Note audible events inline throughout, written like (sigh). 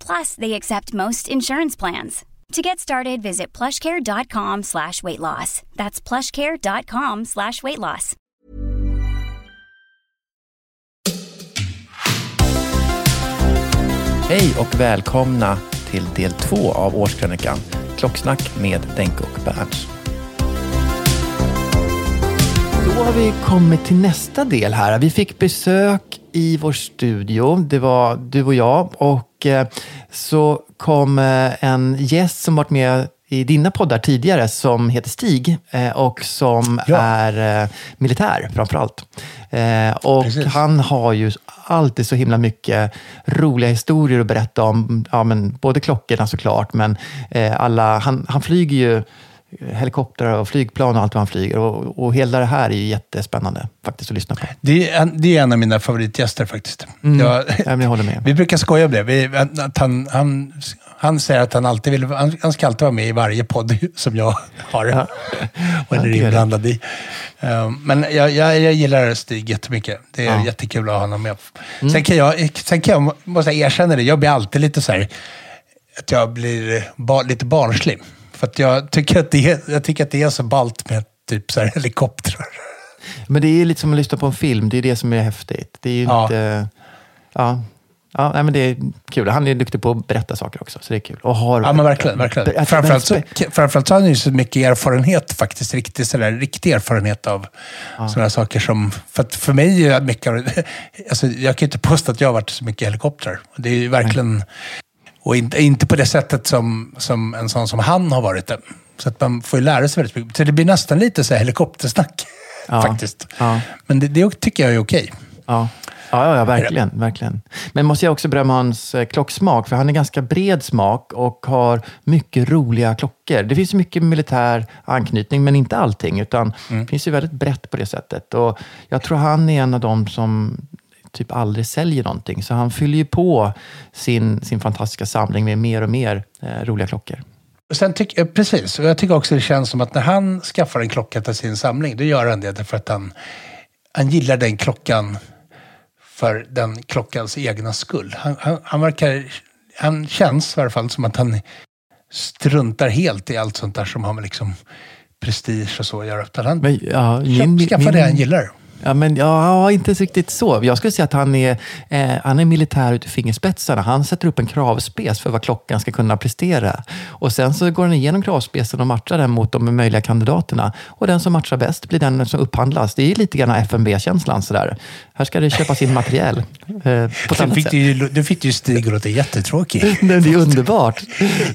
Plus, they accept most insurance plans. To get started, visit plushcare.com slash weight loss. That's plushcare.com slash weight loss. Hej och välkomna till del två av årskrönikan Klocksnack med Denke och Berns. Då har vi kommit till nästa del här. Vi fick besök i vår studio. Det var du och jag och eh, så kom eh, en gäst som varit med i dina poddar tidigare som heter Stig eh, och som Ja. är militär framför allt. Och Precis. han har ju alltid så himla mycket roliga historier att berätta om. Ja, men både klockorna såklart, men alla, han, han flyger ju helikoptrar och flygplan och allt vad han flyger. Och, och hela det här är ju jättespännande faktiskt att lyssna på. Det är, en, det är en av mina favoritgäster faktiskt. Mm. Jag, Ja, jag håller med. vi brukar skoja om det. Vi, att han, han, han säger att han alltid vill, han, han ska alltid vara med i varje podd (laughs) som jag har. Ja. (laughs) och Ja, är är inblandad i. Um, men jag, jag, jag gillar Stig jättemycket. Det är Ja. Mm. jättekul att ha honom med. Sen kan jag, sen kan jag måste jag erkänna det, jag blir alltid lite så här, att jag blir ba, lite barnslig. För att jag tycker att det jag tycker att det är så ballt med typ så här helikoptrar. Men det är lite som att lyssna på en film. Det är det som är häftigt. Det är ju Ja. inte... Ja, ja nej, men det är kul. Han är duktig på att berätta saker också, så det är kul. Och har, Ja, men verkligen. verkligen. Ber- Framförallt, så, framförallt så har han ju så mycket erfarenhet faktiskt. Riktig, sådär, riktig erfarenhet av sådana saker som... För, att för mig är mycket (laughs) alltså, Jag kan ju inte påstå att jag har varit så mycket i helikoptrar. Det är ju verkligen... Och inte, inte på det sättet som, som en sån som han har varit det. Så att man får ju lära sig väldigt mycket. Så det blir nästan lite så här helikoptersnack. (laughs) Ja. Faktiskt. Ja. Men det, det tycker jag är okej. Ja. Ja, ja, verkligen, verkligen. Men måste jag också berömma hans eh, klocksmak, för han är ganska bred smak och har mycket roliga klockor. Det finns mycket militär anknytning, men inte allting, utan det finns ju väldigt brett på det sättet. Och jag tror han är en av dem som typ aldrig säljer någonting, så han fyller ju på sin, sin fantastiska samling med mer och mer eh, roliga klockor. Och Sen tyck, eh, precis, och jag tycker också det känns som att när han skaffar en klocka till sin samling, då gör han det därför att han, han gillar den klockan för den klockans egna skull. Han, han, han verkar, han känns i alla fall som att han struntar helt i allt sånt där som har med liksom prestige och så att göra. Utan han Men, ja, köp- skaffar det han gillar. Ja, men ja, inte riktigt så. Jag skulle säga att han är, eh, han är militär ut i fingerspetsarna. Han sätter upp en kravspec för vad klockan ska kunna prestera. Och sen så går han igenom kravspecen och matchar den mot de möjliga kandidaterna. Och den som matchar bäst blir den som upphandlas. Det är lite grann FMB-känslan sådär. Här ska det köpas in materiell. Eh, på Du fick, det ju, du fick ju Stig att låta jättetråkig. (laughs) Nej, Det är (laughs) underbart.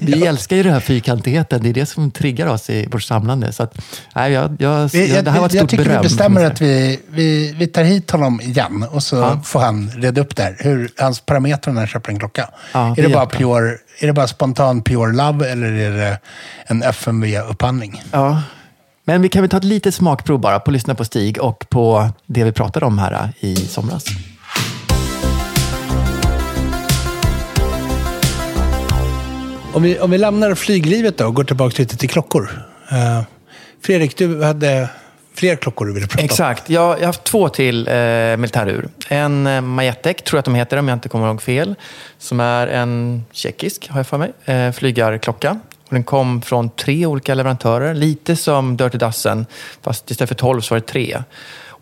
Vi älskar ju den här fyrkantigheten. Det är det som triggar oss i vårt samlande. Så att, nej, jag, jag, jag, det här var ett jag stort tycker beröm. vi bestämmer att vi, vi, vi tar hit honom igen och så Ja. får han reda upp det här. Hur, hans parametrar när han köper en klocka. Ja, är, det bara pure, är det bara spontan pure love eller är det en FMV-upphandling? Ja. Men vi kan väl ta ett litet smakprov bara på att lyssna på Stig och på det vi pratade om här i somras. Om vi, om vi lämnar flyglivet då och går tillbaka lite till klockor. Eh, Fredrik, du hade fler klockor du ville prata Exakt. Jag, jag har haft två till eh, militärur. En eh, Majetek, tror jag att de heter om jag inte kommer ihåg fel. Som är en tjeckisk, har jag för mig, eh, flygarklocka. Och den kom från tre olika leverantörer. Lite som Dirty Dozen, fast istället för tolv så var det tre.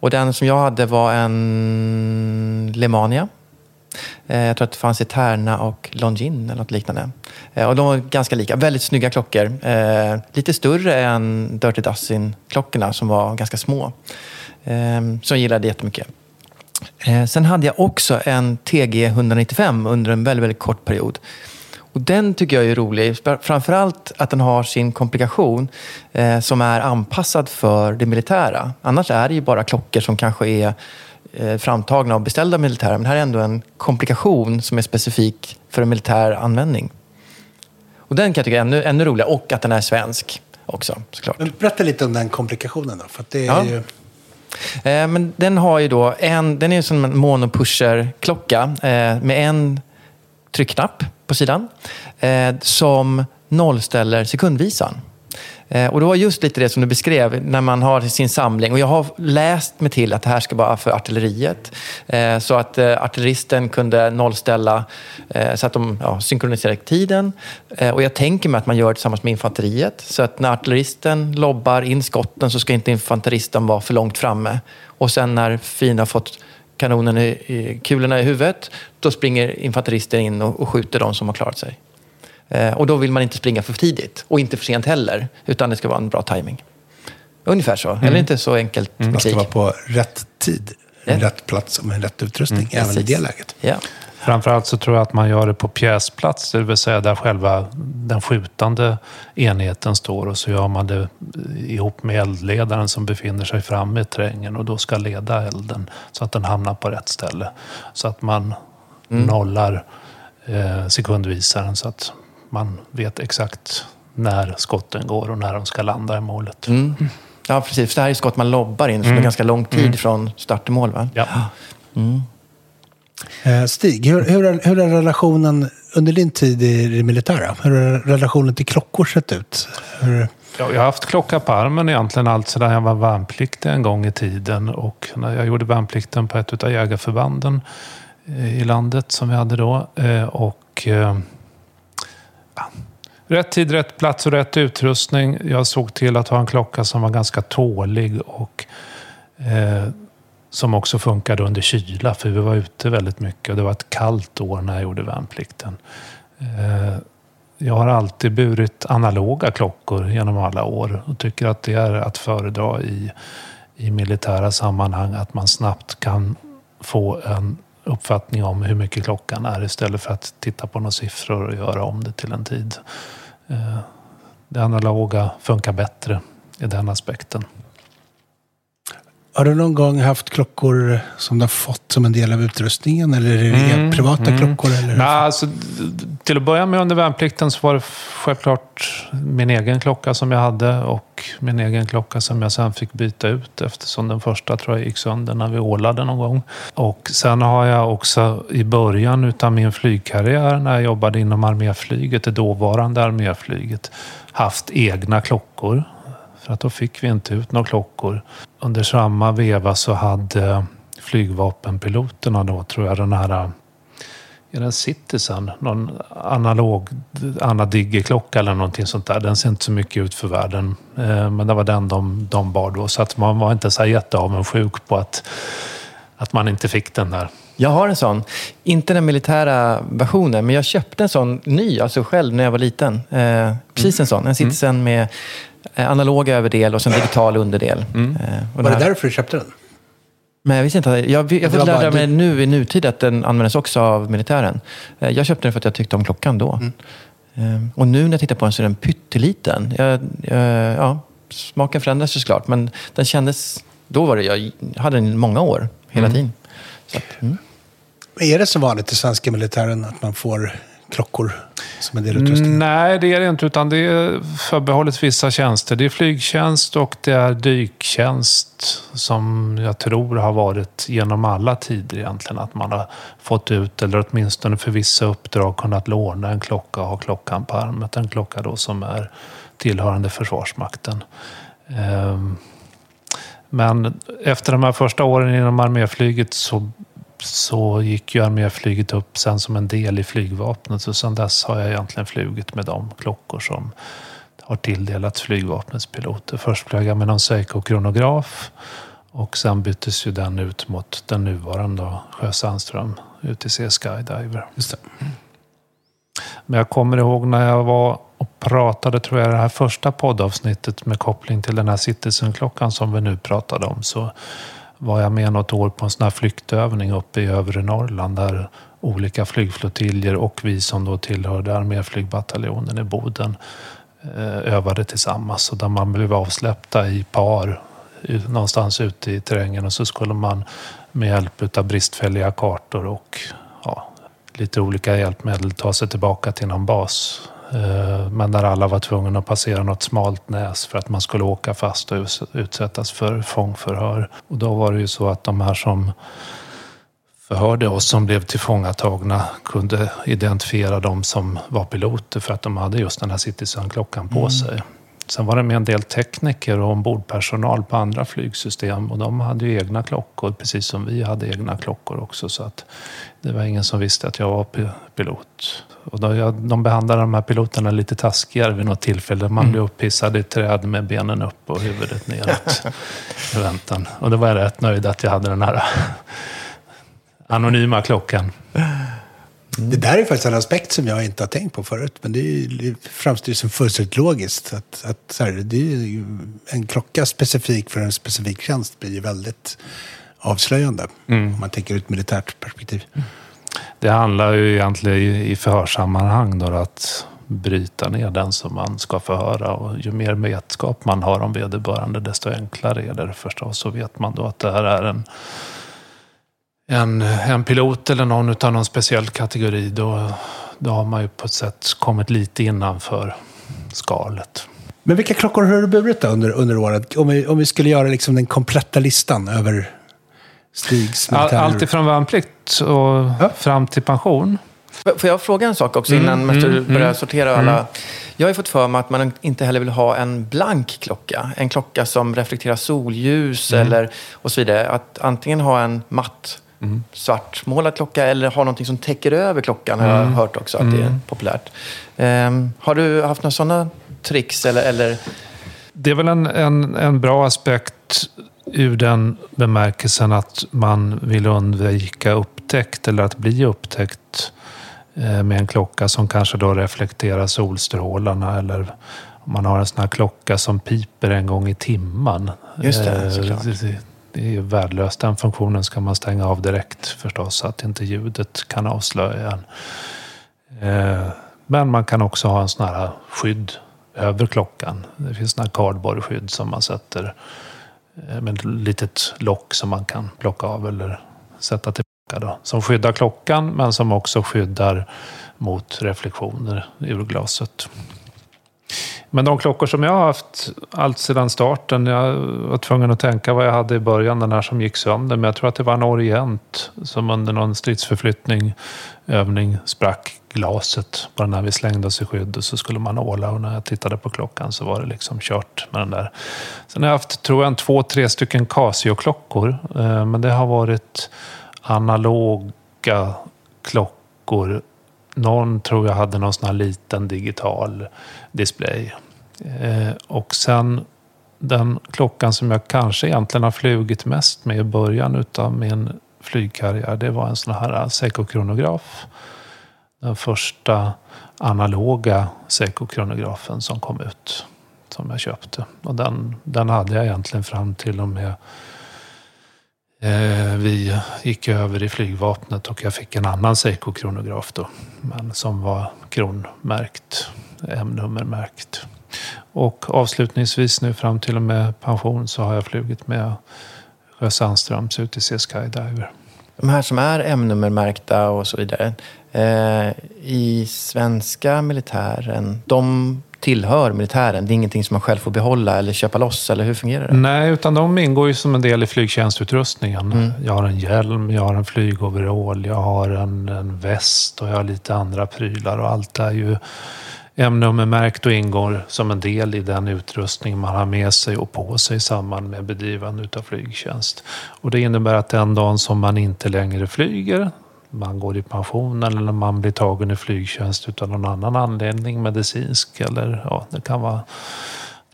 Och den som jag hade var en Lemania. Eh, jag tror att det fanns Eterna och Longines eller något liknande. Eh, och de var ganska lika. Väldigt snygga klockor. Eh, lite större än Dirty Dussin-klockorna som var ganska små. Som jag gillade jättemycket. Sen hade jag också en TG 195 under en väldigt, väldigt kort period. Och den tycker jag är rolig. Framförallt att den har sin komplikation eh, som är anpassad för det militära. Annars är det ju bara klockor som kanske är framtagna och beställda av militära. Men här är ändå en komplikation som är specifik för en militär användning. Och den kan jag tycka är ännu, ännu roligare. Och att den är svensk också, såklart. Men berätta lite om den komplikationen då. För det är Ja. ju... Eh, men den har ju då en, den är som en monopusher-klocka eh, med en tryckknapp på sidan eh, som nollställer sekundvisan. Eh, och det var just lite det som du beskrev när man har sin samling. Och jag har läst mig till att det här ska vara för artilleriet. Eh, så att eh, artilleristen kunde nollställa så att de ja, synkroniserade tiden. Och jag tänker mig att man gör det tillsammans med infanteriet. Så att när artilleristen lobbar in skotten så ska inte infanteristen vara för långt framme. Och sen när Fina har fått kanonen i, i, kulorna i huvudet, då springer infanteristen in och, och skjuter de som har klarat sig. Eh, och då vill man inte springa för tidigt och inte för sent heller, utan det ska vara en bra timing. Ungefär så, eller inte så enkelt med Man ska vara på rätt tid, Ja. rätt plats och med rätt utrustning även i Precis. det läget. Ja. Framförallt så tror jag att man gör det på pjäsplats, det vill säga där själva den skjutande enheten står och så gör man det ihop med eldledaren som befinner sig framme i terrängen och då ska leda elden så att den hamnar på rätt ställe. Så att man nollar eh, sekundvisaren så att man vet exakt när skotten går och när de ska landa i målet. Mm. ja, precis. Det här är skott man lobbar in, så det är ganska lång tid från start till mål. Va? Ja. Eh, Stig, hur, hur, hur har relationen under din tid i det militära? Hur har relationen till klockor sett ut? Hur, Ja, jag har haft klocka på armen egentligen allt sedan jag var värnpliktig en gång i tiden. Och när jag gjorde värnplikten på ett av jägarförbanden eh, i landet som vi hade då. Eh, Och rätt tid, rätt plats och rätt utrustning. Jag såg till att ha en klocka som var ganska tålig och eh, som också funkade under kyla. För vi var ute väldigt mycket och det var ett kallt år när jag gjorde värnplikten. Eh, jag har alltid burit analoga klockor genom alla år och tycker att det är att föredra i, i militära sammanhang. Att man snabbt kan få en uppfattning om hur mycket klockan är istället för att titta på några siffror och göra om det till en tid. Eh, Det analoga funkar bättre i den aspekten. har du någon gång haft klockor som du har fått som en del av utrustningen? Eller är det Mm, privata mm. klockor? Eller? Nej, alltså, till att börja med under värnplikten så var det självklart min egen klocka som jag hade och min egen klocka som jag sen fick byta ut eftersom den första tror jag gick sönder när vi ålade någon gång. Och sen har jag också i början utav min flygkarriär när jag jobbade inom arméflyget, det dåvarande arméflyget, haft egna klockor. För att då fick vi inte ut några klockor. Under samma veva så hade flygvapenpiloterna då, tror jag, den här är den Citizen? Någon analog Anna Digge-klocka eller någonting sånt där. Den ser inte så mycket ut för världen. Eh, Men det var den de, de bar då. Så att man var inte så här jätteavundsjuk på att, att man inte fick den där. Jag har en sån. Inte den militära versionen, men jag köpte en sån ny, alltså själv, när jag var liten. Eh, precis en sån. En Citizen med eh, analog överdel och sen digital underdel. Eh, och Var det här- därför du köpte den? Men jag visste inte. Jag, jag, jag fick lära mig nu i nutid att den användes också av militären. Eh, Jag köpte den för att jag tyckte om klockan då. Eh, Och nu när jag tittar på den så är den pytteliten. Jag, jag, ja, smaken förändras ju såklart, men den kändes... Då var det, jag hade den i många år, hela tiden. Så att, mm. Är det så vanligt i svenska militären att man får klockor som en del av utrustningen? Mm, nej, det är det inte. Utan det är förbehållet vissa tjänster. Det är flygtjänst och det är dyktjänst som jag tror har varit genom alla tider egentligen. Att man har fått ut, eller åtminstone för vissa uppdrag, kunnat låna en klocka och ha klockan på armet. En klocka då som är tillhörande Försvarsmakten. Ehm, men efter de här första åren inom arméflyget så, så gick ju arméflyget upp sen som en del i flygvapnet. Så sen dess har jag egentligen flugit med de klockor som har tilldelats flygvapnets piloter. Först flög jag med någon Seiko-kronograf och sen byttes ju den ut mot den nuvarande Sjö Sandström UTC Skydiver. Just det. Men jag kommer ihåg när jag var och pratade, tror jag, det här första poddavsnittet med koppling till den här Citizen-klockan som vi nu pratade om. Så var jag med något år på en sån här flyktövning uppe i övre Norrland där olika flygflottiljer och vi som då tillhörde arméflygbataljonen i Boden eh, övade tillsammans. Och där man blev avsläppta i par någonstans ute i terrängen och så skulle man med hjälp av bristfälliga kartor och ja, lite olika hjälpmedel ta sig tillbaka till någon bas. Eh, Men där alla var tvungna att passera något smalt näs för att man skulle åka fast och utsättas för fångförhör. Och då var det ju så att de här som förhörde oss som blev tillfångatagna kunde identifiera dem som var piloter för att de hade just den här Citizen-klockan på sig. Sen var det med en del tekniker och ombordpersonal på andra flygsystem och de hade ju egna klockor precis som vi hade egna klockor också så att det var ingen som visste att jag var pi- pilot. Och då, jag, de behandlade de här piloterna lite taskigare vid något tillfälle. Man blev upphissad i träd med benen upp och huvudet neråt i väntan. Och då var jag rätt nöjd att jag hade den här (laughs) anonyma klockan. Det där är faktiskt en aspekt som jag inte har tänkt på förut. Men det, är, det framstår som fullständigt logiskt. Att, att så här, det är ju en klocka specifik för en specifik tjänst blir ju väldigt avslöjande. Om man tänker ur ett militärt perspektiv. Det handlar ju egentligen i i förhörssammanhang då att bryta ner den som man ska förhöra. Och ju mer vetskap man har om vederbörande desto enklare är det förstås. Så vet man då att det här är en, en, en pilot eller någon utav någon speciell kategori. Då, då har man ju på ett sätt kommit lite innanför skalet. Men vilka klockor har du burit då under, under året? Om vi, om vi skulle göra liksom den kompletta listan över Stigs All, militärer. allt ifrån värnplikt och Ja. fram till pension. Får jag fråga en sak också innan Mm, du mm, börjar mm, sortera alla? Jag har ju fått för mig att man inte heller vill ha en blank klocka. En klocka som reflekterar solljus Mm. eller och så vidare. Att antingen ha en matt Mm. svartmålad klocka eller ha någonting som täcker över klockan. Har jag Mm. hört också att det är populärt. Ehm, har du haft några sådana tricks eller, eller Det är väl en, en, en bra aspekt ur den bemärkelsen att man vill undvika upptäckt eller att bli upptäckt eh, med en klocka som kanske då reflekterar solstrålarna eller om man har en sån här klocka som piper en gång i timman. Just det, Eh, såklart det, är ju värdelöst. Den funktionen ska man stänga av direkt förstås så att inte ljudet kan avslöja en. Eh, men man kan också ha en sån här skydd över klockan. Det finns såna här cardboardskydd som man sätter eh, med ett litet lock som man kan plocka av eller sätta tillbaka. Då. Som skyddar klockan men som också skyddar mot reflektioner ur glaset. Men de klockor som jag har haft allt sedan starten, jag var tvungen att tänka vad jag hade i början, den här som gick sönder. Men jag tror att det var en Orient som under någon stridsförflyttning, övning, sprack glaset bara när vi slängde oss i skydd och så skulle man åla och när jag tittade på klockan så var det liksom kört med den där. Sen har jag haft, tror jag, en två, tre stycken Casio-klockor. Eh, men det har varit analoga klockor. Någon tror jag hade någon sån här liten digital display. Eh, Och sen den klockan som jag kanske egentligen har flugit mest med i början utav min flygkarriär, det var en sån här Seiko-kronograf. Den första analoga Seiko-kronografen som kom ut. Som jag köpte. Och den, den hade jag egentligen fram till och med eh, vi gick över i flygvapnet och jag fick en annan Seiko-kronograf då. Men som var kronmärkt, M-nummermärkt. Och avslutningsvis nu fram till och med pension så har jag flugit med Sjö Sandströms UTC Skydiver. de här som är M-nummermärkta och så vidare. Eh, I svenska militären, de tillhör militären. Det är ingenting som man själv får behålla eller köpa loss, eller hur fungerar det? Nej, utan de ingår ju som en del i flygtjänstutrustningen. Jag har en hjälm, jag har en flygoverall, jag har en, en väst och jag har lite andra prylar. Och allt är ju M-nummermärkt och ingår som en del i den utrustning man har med sig och på sig i samband med bedrivande av flygtjänst. Och det innebär att den dagen som man inte längre flyger, man går i pension eller man blir tagen i flygtjänst utan någon annan anledning, medicinsk eller ja, det kan vara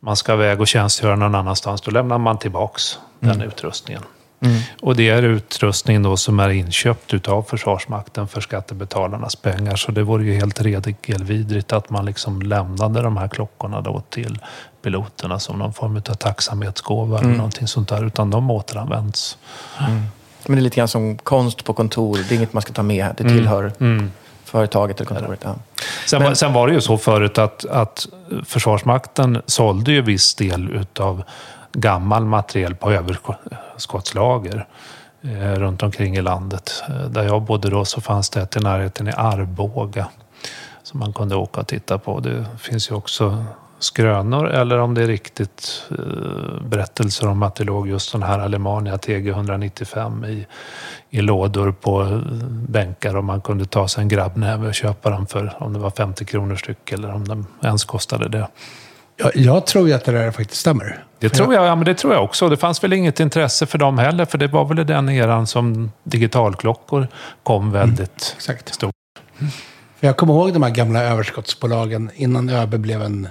man ska iväg och tjänstgöra någon annanstans, då lämnar man tillbaks mm. den utrustningen. Mm. Och det är utrustning då som är inköpt utav Försvarsmakten för skattebetalarnas pengar. Så det vore ju helt regelvidrigt att man liksom lämnade de här klockorna då till piloterna som någon form av tacksamhetsgåva mm. eller någonting sånt där. Utan de återanvänds. Mm. Men det är lite grann som konst på kontor. Det är inget man ska ta med. Det tillhör mm. företaget eller kontoret. Ja. Sen, Men... sen, var det ju så förut att, att Försvarsmakten sålde ju viss del utav gammal materiel på överskottslager eh, runt omkring i landet. Eh, där jag bodde då så fanns det ett i närheten i Arboga som man kunde åka och titta på. Det finns ju också skrönor eller om det är riktigt eh, berättelser om att det låg just den här Alemania TG 195 i, i lådor på eh, bänkar och man kunde ta sig en grabbnäve och köpa dem för om det var 50 kronor styck eller om de ens kostade det. Jag, jag tror ju att det där faktiskt stämmer. Det tror jag, ja, men det tror jag också. Det fanns väl inget intresse för dem heller, för det var väl den eran som digitalklockor kom väldigt mm, stort. För jag kommer ihåg de här gamla överskottsbolagen innan ÖB blev en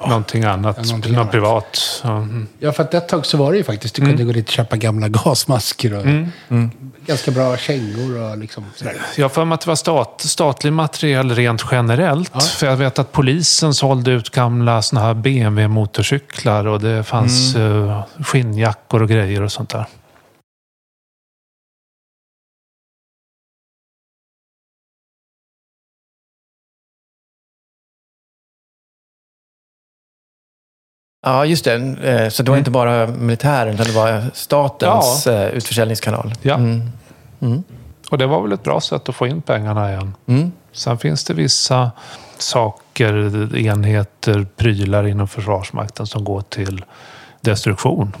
Ja, någonting annat. Någonting något annat. privat. Ja. Mm. ja, för att ett tag så var det ju faktiskt. Du mm. kunde gå dit och köpa gamla (laughs) gasmasker och mm. mm. ganska bra kängor och liksom sådär. Jag för mig att det var stat, statlig materiel rent generellt. Ja. För jag vet att polisen sålde ut gamla såna här BMW-motorcyklar och det fanns uh, skinnjackor och grejer och sånt där. Ja, just det. Eh, så det var mm. inte bara militären, utan det var statens ja. Eh, utförsäljningskanal. Ja. Mm. Mm. Och det var väl ett bra sätt att få in pengarna igen. Mm. Sen finns det vissa saker, enheter, prylar inom Försvarsmakten som går till destruktion.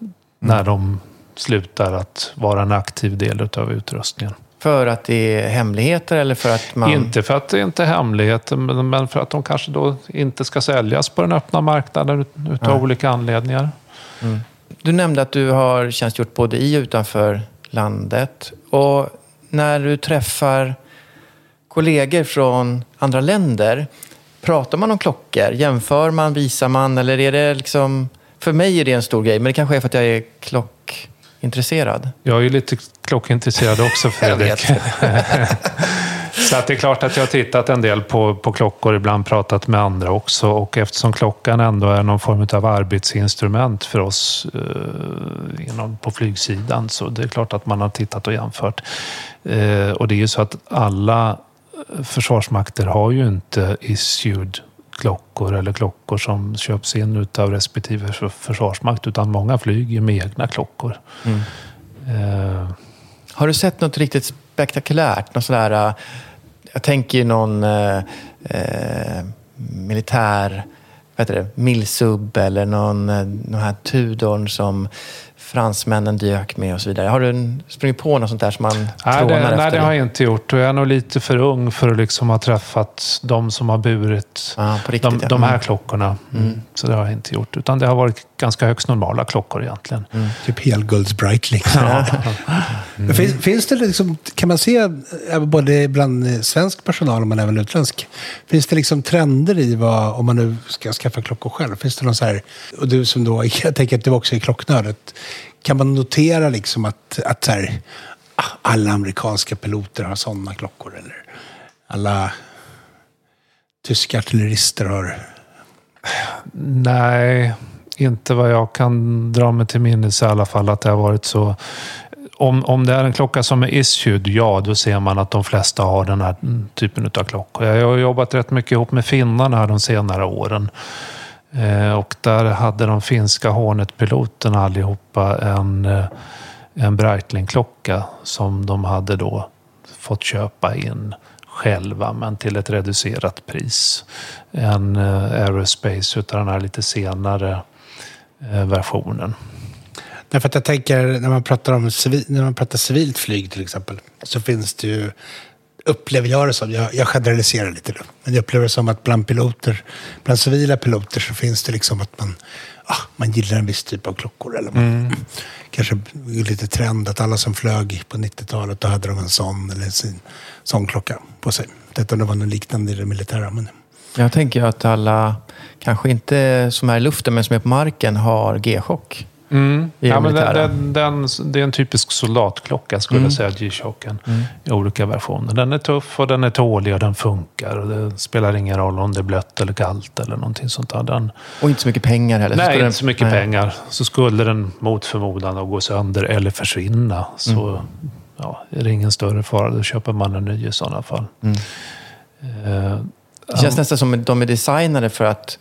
Mm. När de slutar att vara en aktiv del av utrustningen. För att det är hemligheter eller för att man... Inte för att det inte är hemligheter, men för att de kanske då inte ska säljas på den öppna marknaden utav ja. olika anledningar. Mm. Du nämnde att du har tjänstgjort både i och utanför landet. Och när du träffar kollegor från andra länder, pratar man om klockor? Jämför man, visar man? Eller är det liksom... För mig är det en stor grej, men det kanske är för att jag är klockintresserad. Jag är ju lite klockintresserad också, (laughs) Fredrik. (laughs) så att det är klart att jag har tittat en del på, på klockor, ibland pratat med andra också. Och eftersom klockan ändå är någon form av arbetsinstrument för oss eh, inom, på flygsidan, så det är klart att man har tittat och jämfört. Eh, och det är ju så att alla försvarsmakter har ju inte issued klockor eller klockor som köps in av respektive försvarsmakt, utan många flyger med egna klockor. Mm. Eh, har du sett något riktigt spektakulärt? Något sådär, äh, jag tänker någon eh, eh, militär vad heter det, Milsub eller någon, någon här Tudorn som fransmännen dök med och så vidare. Har du sprungit på något sånt där som man nej, det, efter? Nej, det har jag inte gjort. Och jag är nog lite för ung för att liksom ha träffat de som har burit ah, riktigt, de, ja. de, här mm. klockorna. Mm. Så det har jag inte gjort. Utan det har varit ganska högst normala klockor egentligen. Mm. Typ helguldsbright liksom. Ja. (laughs) Mm. Finns, finns, det liksom, kan man se, eh, både bland svensk personal men även utländsk, finns det liksom trender i vad, om man nu ska skaffa klockor själv? Finns det någon så här, och du som då, (laughs) jag tänker att du också är klocknördet, kan man notera liksom att, att så här, ah, alla amerikanska piloter har sådana klockor? Eller alla tyska artillerister har... Nej, inte vad jag kan dra mig till minnes i alla fall att det har varit så. Om, om det är en klocka som är issued, ja, då ser man att de flesta har den här typen av klockor. Jag har jobbat rätt mycket ihop med finnarna här de senare åren. Eh, och där hade de finska Hornet-piloterna allihopa en, eh, en Breitling-klocka som de hade då fått köpa in själva, men till ett reducerat pris. En eh, Aerospace utav den här lite senare versionen. Därför att jag tänker, när man pratar om civil, när man pratar civilt flyg till exempel, så finns det ju upplever jag det som, jag, jag generaliserar lite nu, men jag upplever det som att bland piloter, bland civila piloter så finns det liksom att man, ah, man gillar en viss typ av klockor. Eller man, mm. (clears throat) Kanske lite trend att alla som flög på 90-talet, då hade de en sån eller en sån klocka på sig. Detta det var något liknande i det militära. Men... Jag tänker att alla, kanske inte som är i luften, men som är på marken, har G-chock. Mm. Ja, men den, den, den, det är en typisk soldatklocka skulle mm. jag säga, G-Shocken. Mm. I olika versioner. Den är tuff och den är tålig och den funkar. Och det spelar ingen roll om det är blött eller kallt eller någonting sånt där. Den... Och inte så mycket pengar heller. Nej, inte den... så mycket Nej. pengar. Så skulle den mot förmodan gå sönder eller försvinna så mm. ja, är det ingen större fara. Då köper man en ny i sådana fall. Mm. Det känns nästan som att de är designade för att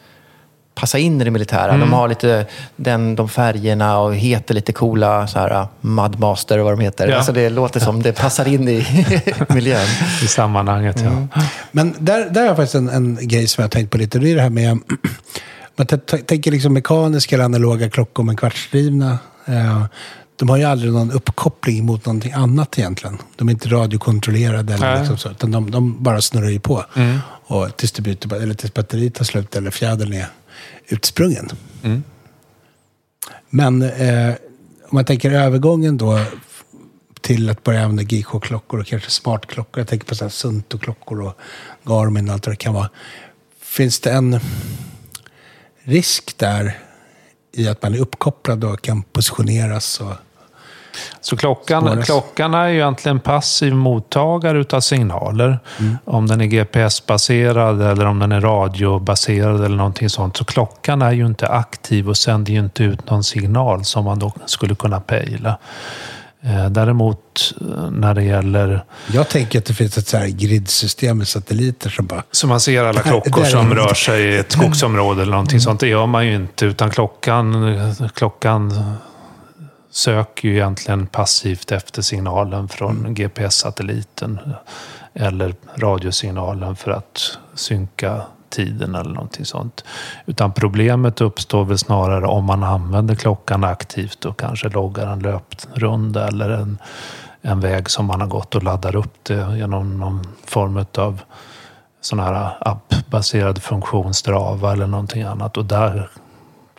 passa in i det militära. Mm. De har lite den, de färgerna och heter lite coola så här, uh, Mudmaster och vad de heter. Ja. Alltså det låter som det passar in i (laughs) miljön. I sammanhanget, mm. ja. Men där, där har jag faktiskt en, en grej som jag har tänkt på lite. Det är det här med (clears throat) man tänker liksom mekaniska eller analoga klockor med kvartsdrivna. Eh, de har ju aldrig någon uppkoppling mot någonting annat egentligen. De är inte radiokontrollerade eller liksom så, utan de, de bara snurrar ju på. Mm. Och tills, byter, eller tills batteriet tar slut eller fjädern är utsprungen. Mm. Men eh, om man tänker övergången då till att börja använda GK-klockor och kanske smartklockor. Jag tänker på Sunto-klockor och Garmin och allt vad det kan vara. Finns det en risk där i att man är uppkopplad och kan positioneras och så klockan, klockan är ju egentligen passiv mottagare utav signaler. Mm. Om den är GPS-baserad eller om den är radiobaserad eller någonting sånt. Så klockan är ju inte aktiv och sänder ju inte ut någon signal som man då skulle kunna pejla. Eh, däremot eh, när det gäller... Jag tänker att det finns ett så här gridsystem med satelliter som bara... Så man ser alla klockor som rör sig i ett skogsområde eller någonting mm. sånt. Det gör man ju inte. Utan klockan, klockan söker ju egentligen passivt efter signalen från mm. GPS-satelliten eller radiosignalen för att synka tiden eller någonting sånt. Utan problemet uppstår väl snarare om man använder klockan aktivt och kanske loggar en löprunda eller en, en väg som man har gått och laddar upp det genom någon form av sån här appbaserad funktion, Strava eller någonting annat. Och där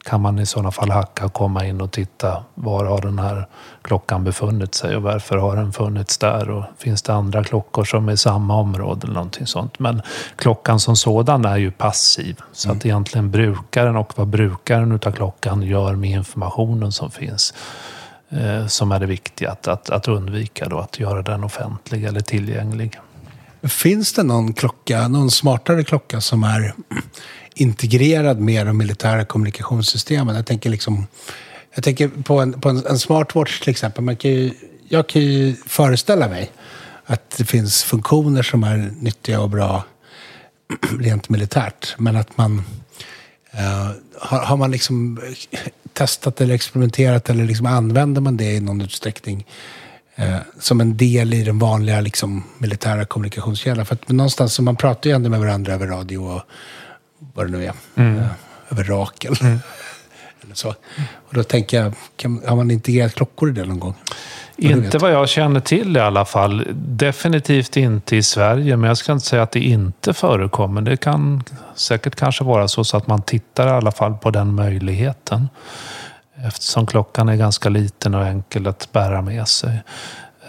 kan man i sådana fall hacka och komma in och titta var har den här klockan befunnit sig och varför har den funnits där och finns det andra klockor som är i samma område eller någonting sånt. Men klockan som sådan är ju passiv så mm. att egentligen brukaren och vad brukaren utav klockan gör med informationen som finns eh, som är det viktiga att, att, att undvika då, att göra den offentlig eller tillgänglig. Finns det någon klocka, någon smartare klocka som är integrerad med de militära kommunikationssystemen. Jag tänker, liksom, jag tänker på, en, på en, en smartwatch till exempel. Man kan ju, jag kan ju föreställa mig att det finns funktioner som är nyttiga och bra (clears throat) rent militärt. Men att man... Uh, har, har, man liksom testat eller experimenterat eller liksom använder man det i någon utsträckning uh, som en del i den vanliga liksom, militära kommunikationskedjan? För att någonstans så man pratar ju ändå med varandra över radio och vad det nu är, mm. Eh, över Rakel. Mm. (laughs) Eller så. Och då tänker jag, kan, har man integrerat klockor i det någon gång? Inte vad jag känner till i alla fall. Definitivt inte i Sverige, men jag ska inte säga att det inte förekommer. Det kan säkert kanske vara så, så att man tittar i alla fall på den möjligheten. Eftersom klockan är ganska liten och enkel att bära med sig.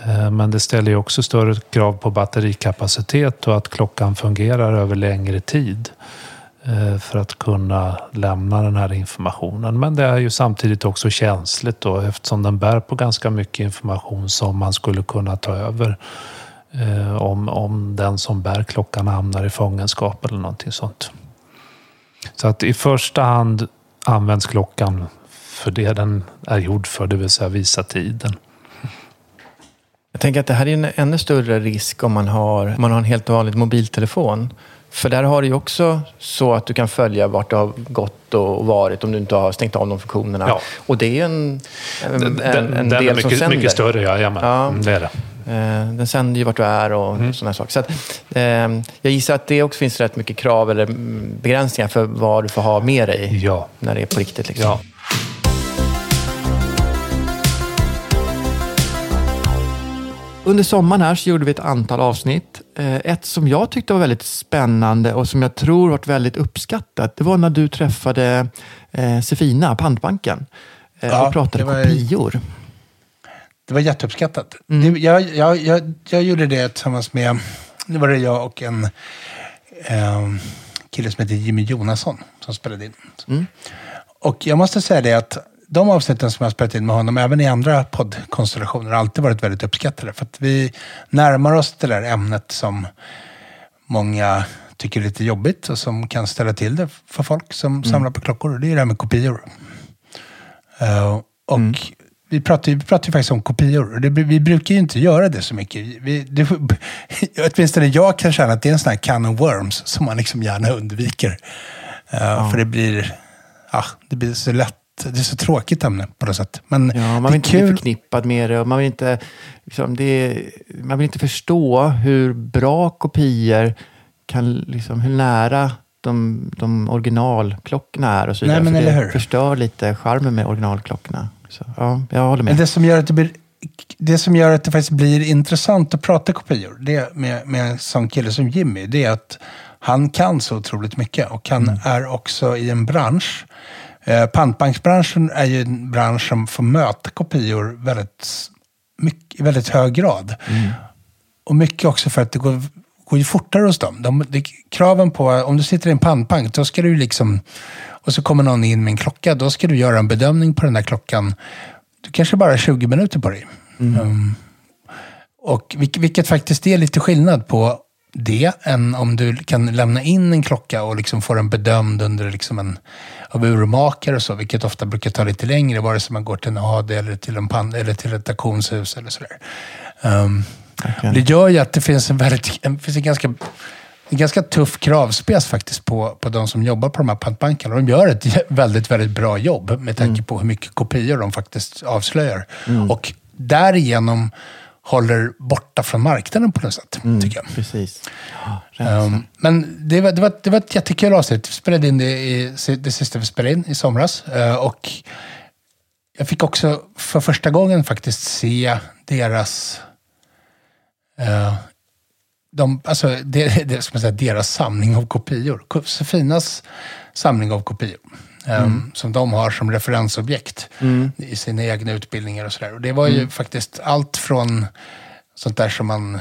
Eh, men det ställer ju också större krav på batterikapacitet och att klockan fungerar över längre tid. Eh, för att kunna lämna den här informationen. Men det är ju samtidigt också känsligt då eftersom den bär på ganska mycket information som man skulle kunna ta över eh, om, om den som bär klockan hamnar i fångenskap eller någonting sånt. Så att i första hand används klockan för det den är gjord för, det vill säga visa tiden. Jag tänker att det här är en ännu större risk om man har, om man har en helt vanlig mobiltelefon. För där har du ju också så att du kan följa vart du har gått och varit om du inte har stängt av de funktionerna. Ja. Och det är en, en, den, en, en del är mycket, som sänder. mycket större, ja. Jajamän. Ja. Mm, det är det. Eh, den sänder ju vart du är och mm. sådana saker. Så att, eh, jag gissar att det också finns rätt mycket krav eller begränsningar för vad du får ha med dig ja. när det är på riktigt. Liksom. Ja. Under sommaren här så gjorde vi ett antal avsnitt ett som jag tyckte var väldigt spännande och som jag tror varit väldigt uppskattat, det var när du träffade eh, Sefina, pantbanken, eh, ja, och pratade var, kopior. Det var jätteuppskattat. Mm. Det, jag, jag, jag, jag gjorde det tillsammans med, nu var det jag och en eh, kille som heter Jimmy Jonasson som spelade in. Mm. Och jag måste säga det att de avsnitten som jag spelat in med honom, även i andra poddkonstellationer, har alltid varit väldigt uppskattade. För att vi närmar oss det där ämnet som många tycker är lite jobbigt och som kan ställa till det för folk som mm. samlar på klockor. Det är det här med kopior. Uh, och mm. vi pratar, vi pratar ju faktiskt om kopior. Det, vi brukar ju inte göra det så mycket. Vi, det, (laughs) åtminstone jag kan känna att det är en sån här can of worms som man liksom gärna undviker. Uh, ja. För det blir, ja, det blir så lätt det är så tråkigt ämne på något sätt. Men ja, man vill inte kul. bli förknippad med det och man vill inte, liksom, det, man vill inte förstå hur bra kopior kan, liksom, hur nära de, de originalklockorna är och så vidare. Nej, men, För det förstör lite charmen med originalklockorna. Så, ja, jag håller med. Men det som gör att det blir det som gör att det faktiskt blir intressant att prata kopior det med, med en sån kille som Jimmy, det är att han kan så otroligt mycket och han mm. är också i en bransch Eh, pantbanksbranschen är ju en bransch som får möta kopior väldigt, mycket, i väldigt hög grad. Mm. Och mycket också för att det går, går ju fortare hos dem. De, det, kraven på, om du sitter i en pantbank, då ska du liksom, och så kommer någon in med en klocka, då ska du göra en bedömning på den där klockan. Du kanske bara har 20 minuter på dig. Mm. Um, och vilket faktiskt är lite skillnad på det än om du kan lämna in en klocka och liksom få den bedömd under liksom en, av urmakare och så, vilket ofta brukar ta lite längre, vare sig man går till en AD eller till, en pan, eller till ett auktionshus eller sådär. Um, okay. Det gör ju att det finns en, väldigt, en, finns en ganska en ganska tuff kravspec faktiskt på, på de som jobbar på de här pantbankerna. De gör ett väldigt, väldigt bra jobb med tanke mm. på hur mycket kopior de faktiskt avslöjar. Mm. Och därigenom håller borta från marknaden på något sätt, mm, tycker jag. Precis. Ja, um, men det var, det, var, det var ett jättekul avsnitt. Vi spelade in det i det sista vi spelade in i somras. Uh, och jag fick också för första gången faktiskt se deras... Uh, de, alltså, det, (laughs) det, ska man säga, deras samling av kopior. Sofinas samling av kopior. Ehm, mm. som de har som referensobjekt mm. i sina egna utbildningar och sådär. Och det var ju mm. faktiskt allt från sånt där som man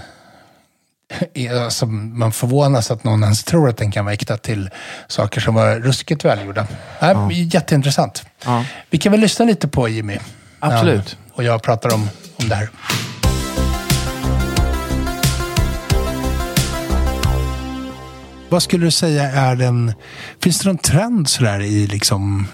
(laughs) alltså man förvånas att någon ens tror att den kan vara äkta till saker som var ruskigt välgjorda. Äh, ja. Jätteintressant. Ja. Vi kan väl lyssna lite på Jimmy. Absolut. och jag pratar om, om det här. Vad skulle du säga är den... Finns det någon trend sådär i liksom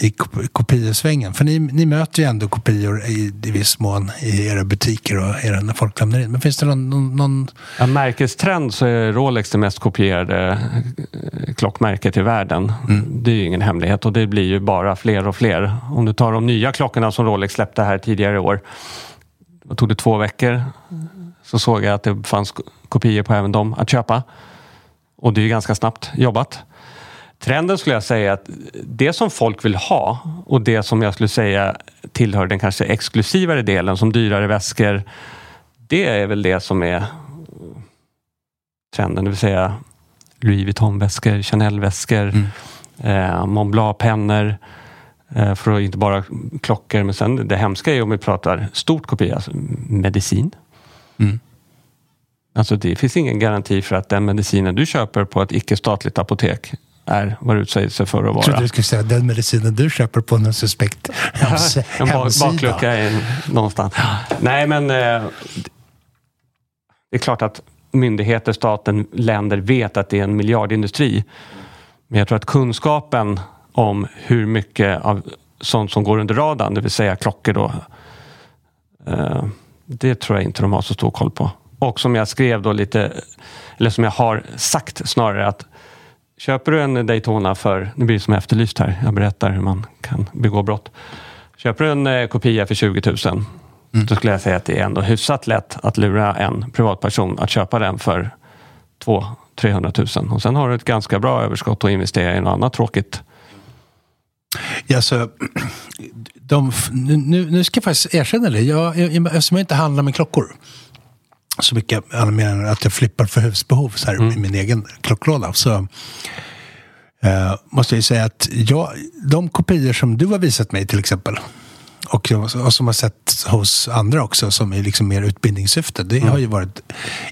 i kopiosvängen? För ni, ni möter ju ändå kopior i, i viss mån i era butiker och era, när folk lämnar in. Men finns det någon... någon, någon... Ja, märkestrend så är Rolex det mest kopierade eh, klockmärket i världen. Mm. Det är ju ingen hemlighet och det blir ju bara fler och fler. Om du tar de nya klockorna som Rolex släppte här tidigare i år. Då tog det två veckor så såg jag att det fanns kopior på även dem att köpa. Och det är ganska snabbt jobbat. Trenden skulle jag säga att det som folk vill ha och det som jag skulle säga tillhör den kanske exklusivare delen som dyrare väskor. Det är väl det som är trenden, det vill säga Louis Vuitton-väskor, Chanel-väskor, mm. eh, Mont Blanc-pennor. Eh, för inte bara klockor, men sen det hemska är om vi pratar stort kopia, alltså medicin. Mm. Alltså det finns ingen garanti för att den medicinen du köper på ett icke-statligt apotek är vad det utsäger sig för att vara. Jag trodde du skulle säga den medicinen du köper på någon suspekt hems (laughs) En baklucka någonstans. Nej, men eh, det är klart att myndigheter, staten, länder vet att det är en miljardindustri. Men jag tror att kunskapen om hur mycket av sånt som går under radarn, det vill säga klockor då, eh, det tror jag inte de har så stor koll på. Och som jag skrev då lite, eller som jag har sagt snarare att köper du en Daytona för, nu blir det som efterlyst här, jag berättar hur man kan begå brott. Köper du en eh, kopia för 20 000 mm. då skulle jag säga att det är ändå hyfsat lätt att lura en privatperson att köpa den för 200 000 000 och sen har du ett ganska bra överskott att investera i något annat tråkigt. Ja, så, de, nu, nu ska jag faktiskt erkänna det. Jag, jag, eftersom jag inte handlar med klockor så mycket, mer än att jag flippar för husbehov så här, mm. i min egen klocklåda. Så eh, måste jag säga att jag, de kopior som du har visat mig till exempel, och, och som har sett hos andra också som är liksom mer utbildningssyfte. Det mm. har ju varit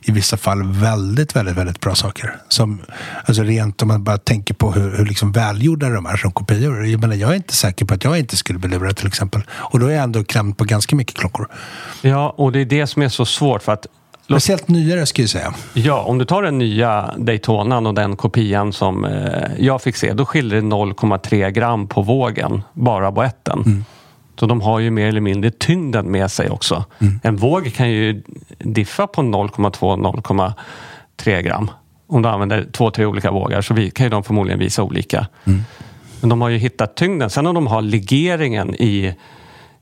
i vissa fall väldigt, väldigt, väldigt bra saker. Som, alltså rent om man bara tänker på hur, hur liksom välgjorda de är som kopior. Jag, menar, jag är inte säker på att jag inte skulle bli lurad till exempel. Och då är jag ändå klämd på ganska mycket klockor. Ja, och det är det som är så svårt för att Speciellt nyare skulle jag säga. Ja, om du tar den nya Daytonan och den kopian som eh, jag fick se, då skiljer det 0,3 gram på vågen, bara på etten. Mm. Så de har ju mer eller mindre tyngden med sig också. Mm. En våg kan ju diffa på 0,2-0,3 gram. Om du använder två, tre olika vågar så kan ju de förmodligen visa olika. Mm. Men de har ju hittat tyngden. Sen om de har legeringen i,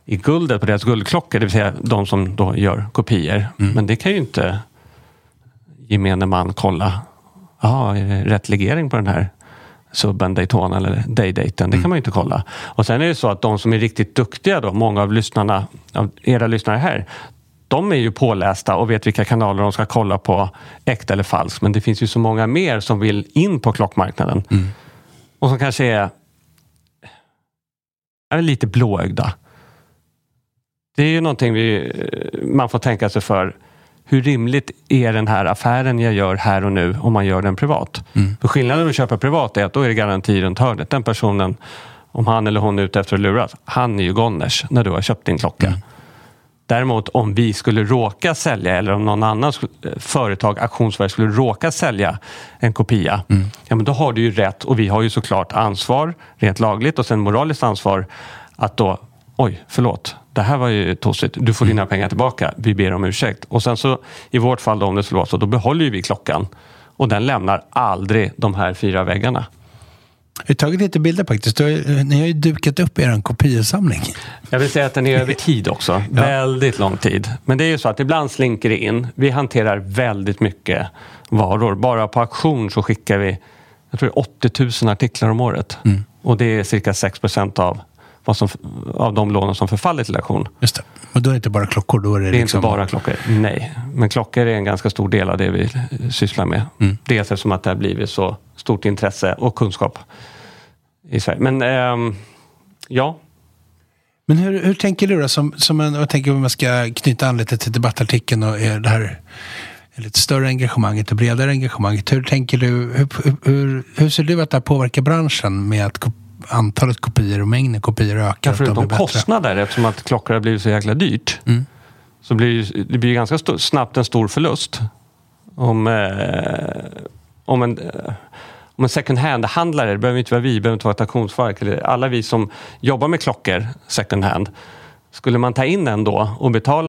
i guldet på deras guldklockor, det vill säga de som då gör kopior. Mm. Men det kan ju inte gemene man kolla. Ja, är det rätt legering på den här subben Daytona eller Daydaten. Det kan man ju inte kolla. Och sen är det så att de som är riktigt duktiga då, många av lyssnarna, av era lyssnare här, de är ju pålästa och vet vilka kanaler de ska kolla på, äkta eller falskt. Men det finns ju så många mer som vill in på klockmarknaden. Mm. Och som kanske är, är lite blåögda. Det är ju någonting vi, man får tänka sig för hur rimligt är den här affären jag gör här och nu om man gör den privat? Mm. För skillnaden med att köpa privat är att då är det garanti runt hörnet. Den personen, om han eller hon är ute efter att luras, han är ju goners när du har köpt din klocka. Mm. Däremot om vi skulle råka sälja eller om någon annan företag, auktionsvärd, skulle råka sälja en kopia. Mm. Ja, men då har du ju rätt och vi har ju såklart ansvar, rent lagligt och sen moraliskt ansvar att då, oj, förlåt, det här var ju tossigt, du får dina pengar tillbaka, vi ber om ursäkt. Och sen så i vårt fall då, om det skulle vara så, då behåller vi klockan och den lämnar aldrig de här fyra väggarna. Jag har tagit lite bilder faktiskt. Ni har ju dukat upp er kopiesamling. Jag vill säga att den är över (laughs) tid också. ja. Väldigt lång tid. Men det är ju så att ibland slinker det in. Vi hanterar väldigt mycket varor. Bara på auktion så skickar vi jag tror 80 000 artiklar om året. Mm. Och det är cirka 6 procent av vad som, av de lånen som förfaller till auktion. Just det. Och då är det inte bara klockor? Då är det, det är liksom... inte bara klockor, nej. Men klockor är en ganska stor del av det vi sysslar med. Mm. Dels eftersom att det har blivit så stort intresse och kunskap i Sverige. Men ähm, ja. Men hur, hur tänker du då? Som, som en, jag tänker om man ska knyta an lite till debattartikeln och det här lite större engagemanget och bredare engagemanget. Hur tänker du? Hur, hur, hur ser du att det här påverkar branschen med att antalet kopior och mängden kopior ökar. Ja, förutom kostnader, eftersom att klockor har blivit så jäkla dyrt. Mm. Så blir det blir ganska stor, snabbt en stor förlust. Om, eh, om en... Eh, om en second hand-handlare, det behöver inte vara vi, det behöver inte vara ett auktionsverk, eller alla vi som jobbar med klockor second hand. Skulle man ta in en då och betala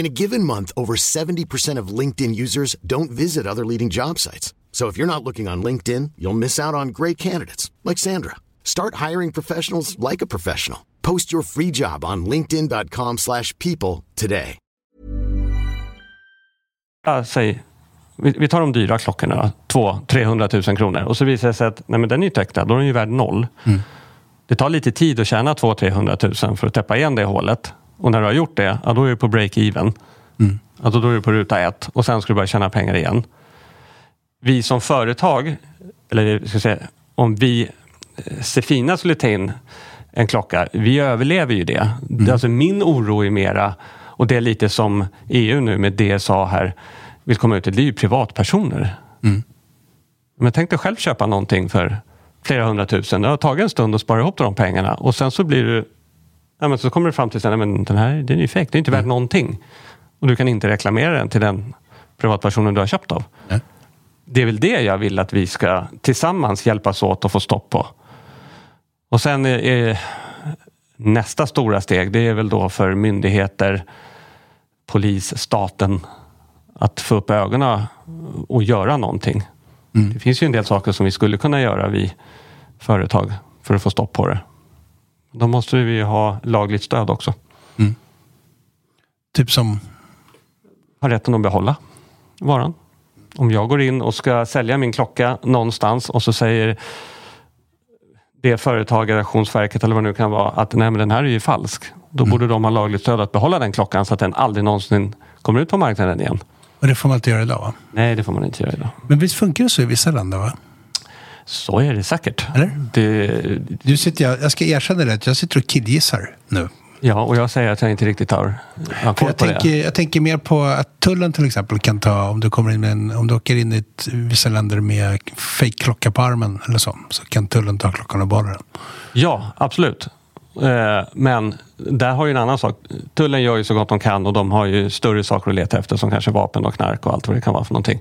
In a given month, over 70% of LinkedIn users don't visit other leading job sites. So if you're not looking on LinkedIn, you'll miss out on great candidates like Sandra. Start hiring professionals like a professional. Post your free job on linkedin.com/people today. Ja, säg, vi, vi, tar de dyra klockorna, 200-300 000 kronor och så visar det sig att nej, men den är nytecknad, då är den ju värd noll. Mm. Det tar lite tid att tjäna 200-300 000 för att täppa igen det hålet. Och när du har gjort det, ja, då är du på break-even. Mm. Alltså då är du på ruta ett och sen ska du börja tjäna pengar igen. Vi som företag, eller ska säga, om vi eh, Sefina skulle ta in en klocka, vi överlever ju det. Mm. Alltså min oro är mera, och det är lite som EU nu med DSA här vill komma ut, det är ju privatpersoner. Mm. Men tänk dig själv köpa någonting för flera hundratusen. Det har tagit en stund att spara ihop de pengarna och sen så blir du Ja, men så kommer du fram till att den här den är ju fake, det är inte mm. värt någonting. Och du kan inte reklamera den till den privatpersonen du har köpt av. Mm. Det är väl det jag vill att vi ska tillsammans hjälpas åt att få stopp på. Och sen är nästa stora steg, det är väl då för myndigheter, polis, staten att få upp ögonen och göra någonting. Mm. Det finns ju en del saker som vi skulle kunna göra, vi företag, för att få stopp på det. Då måste vi ha lagligt stöd också. Mm. Typ som? Ha rätten att behålla varan. Om jag går in och ska sälja min klocka någonstans och så säger det företaget, Auktionsverket eller vad det nu kan vara, att nej men den här är ju falsk. Då mm. borde de ha lagligt stöd att behålla den klockan så att den aldrig någonsin kommer ut på marknaden igen. Och det får man inte göra idag va? Nej, det får man inte göra idag. Men visst funkar det så i vissa länder va? Så är det säkert. Eller? Det... Du sitter, jag, jag ska erkänna det, jag sitter och killgissar nu. Ja, och jag säger att jag inte riktigt har, har koll jag på tänker, det. Jag tänker mer på att tullen till exempel kan ta, om du, kommer in en, om du åker in i ett, vissa länder med fejkklocka på armen eller så, så kan tullen ta klockan och behålla den. Ja, absolut. Eh, men där har ju en annan sak. Tullen gör ju så gott de kan och de har ju större saker att leta efter som kanske vapen och knark och allt vad det kan vara för någonting.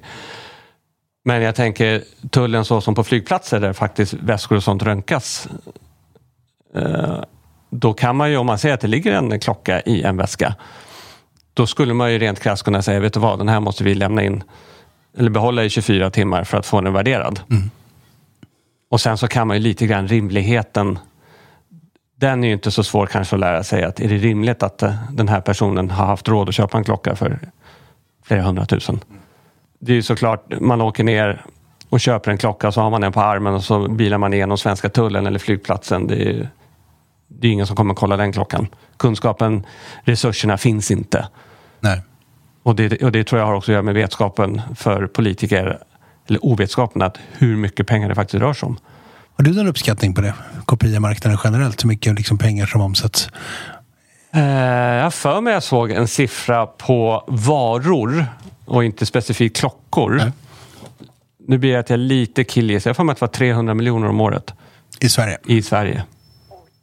Men jag tänker tullen så som på flygplatser där faktiskt väskor och sånt röntgas. Eh, då kan man ju, om man säger att det ligger en klocka i en väska, då skulle man ju rent krasst kunna säga, vet du vad, den här måste vi lämna in eller behålla i 24 timmar för att få den värderad. Mm. Och sen så kan man ju lite grann rimligheten den är ju inte så svår kanske att lära sig att är det rimligt att eh, den här personen har haft råd att köpa en klocka för flera hundratusen? Det är ju såklart, man åker ner och köper en klocka så har man den på armen och så bilar man igenom svenska tullen eller flygplatsen. Det är, det är ingen som kommer kolla den klockan. Kunskapen, resurserna finns inte. Nej. Och det, och det tror jag har också att göra med vetskapen för politiker, eller ovetskapen att hur mycket pengar det faktiskt rör sig om. Har du någon uppskattning på det? Kopiamarknaden generellt, hur mycket liksom pengar som omsätts? Eh, jag för mig jag såg en siffra på varor och inte specifikt klockor. Nej. Nu blir det att jag lite killgissar. Jag får mig att det var 300 miljoner om året. I Sverige? I Sverige.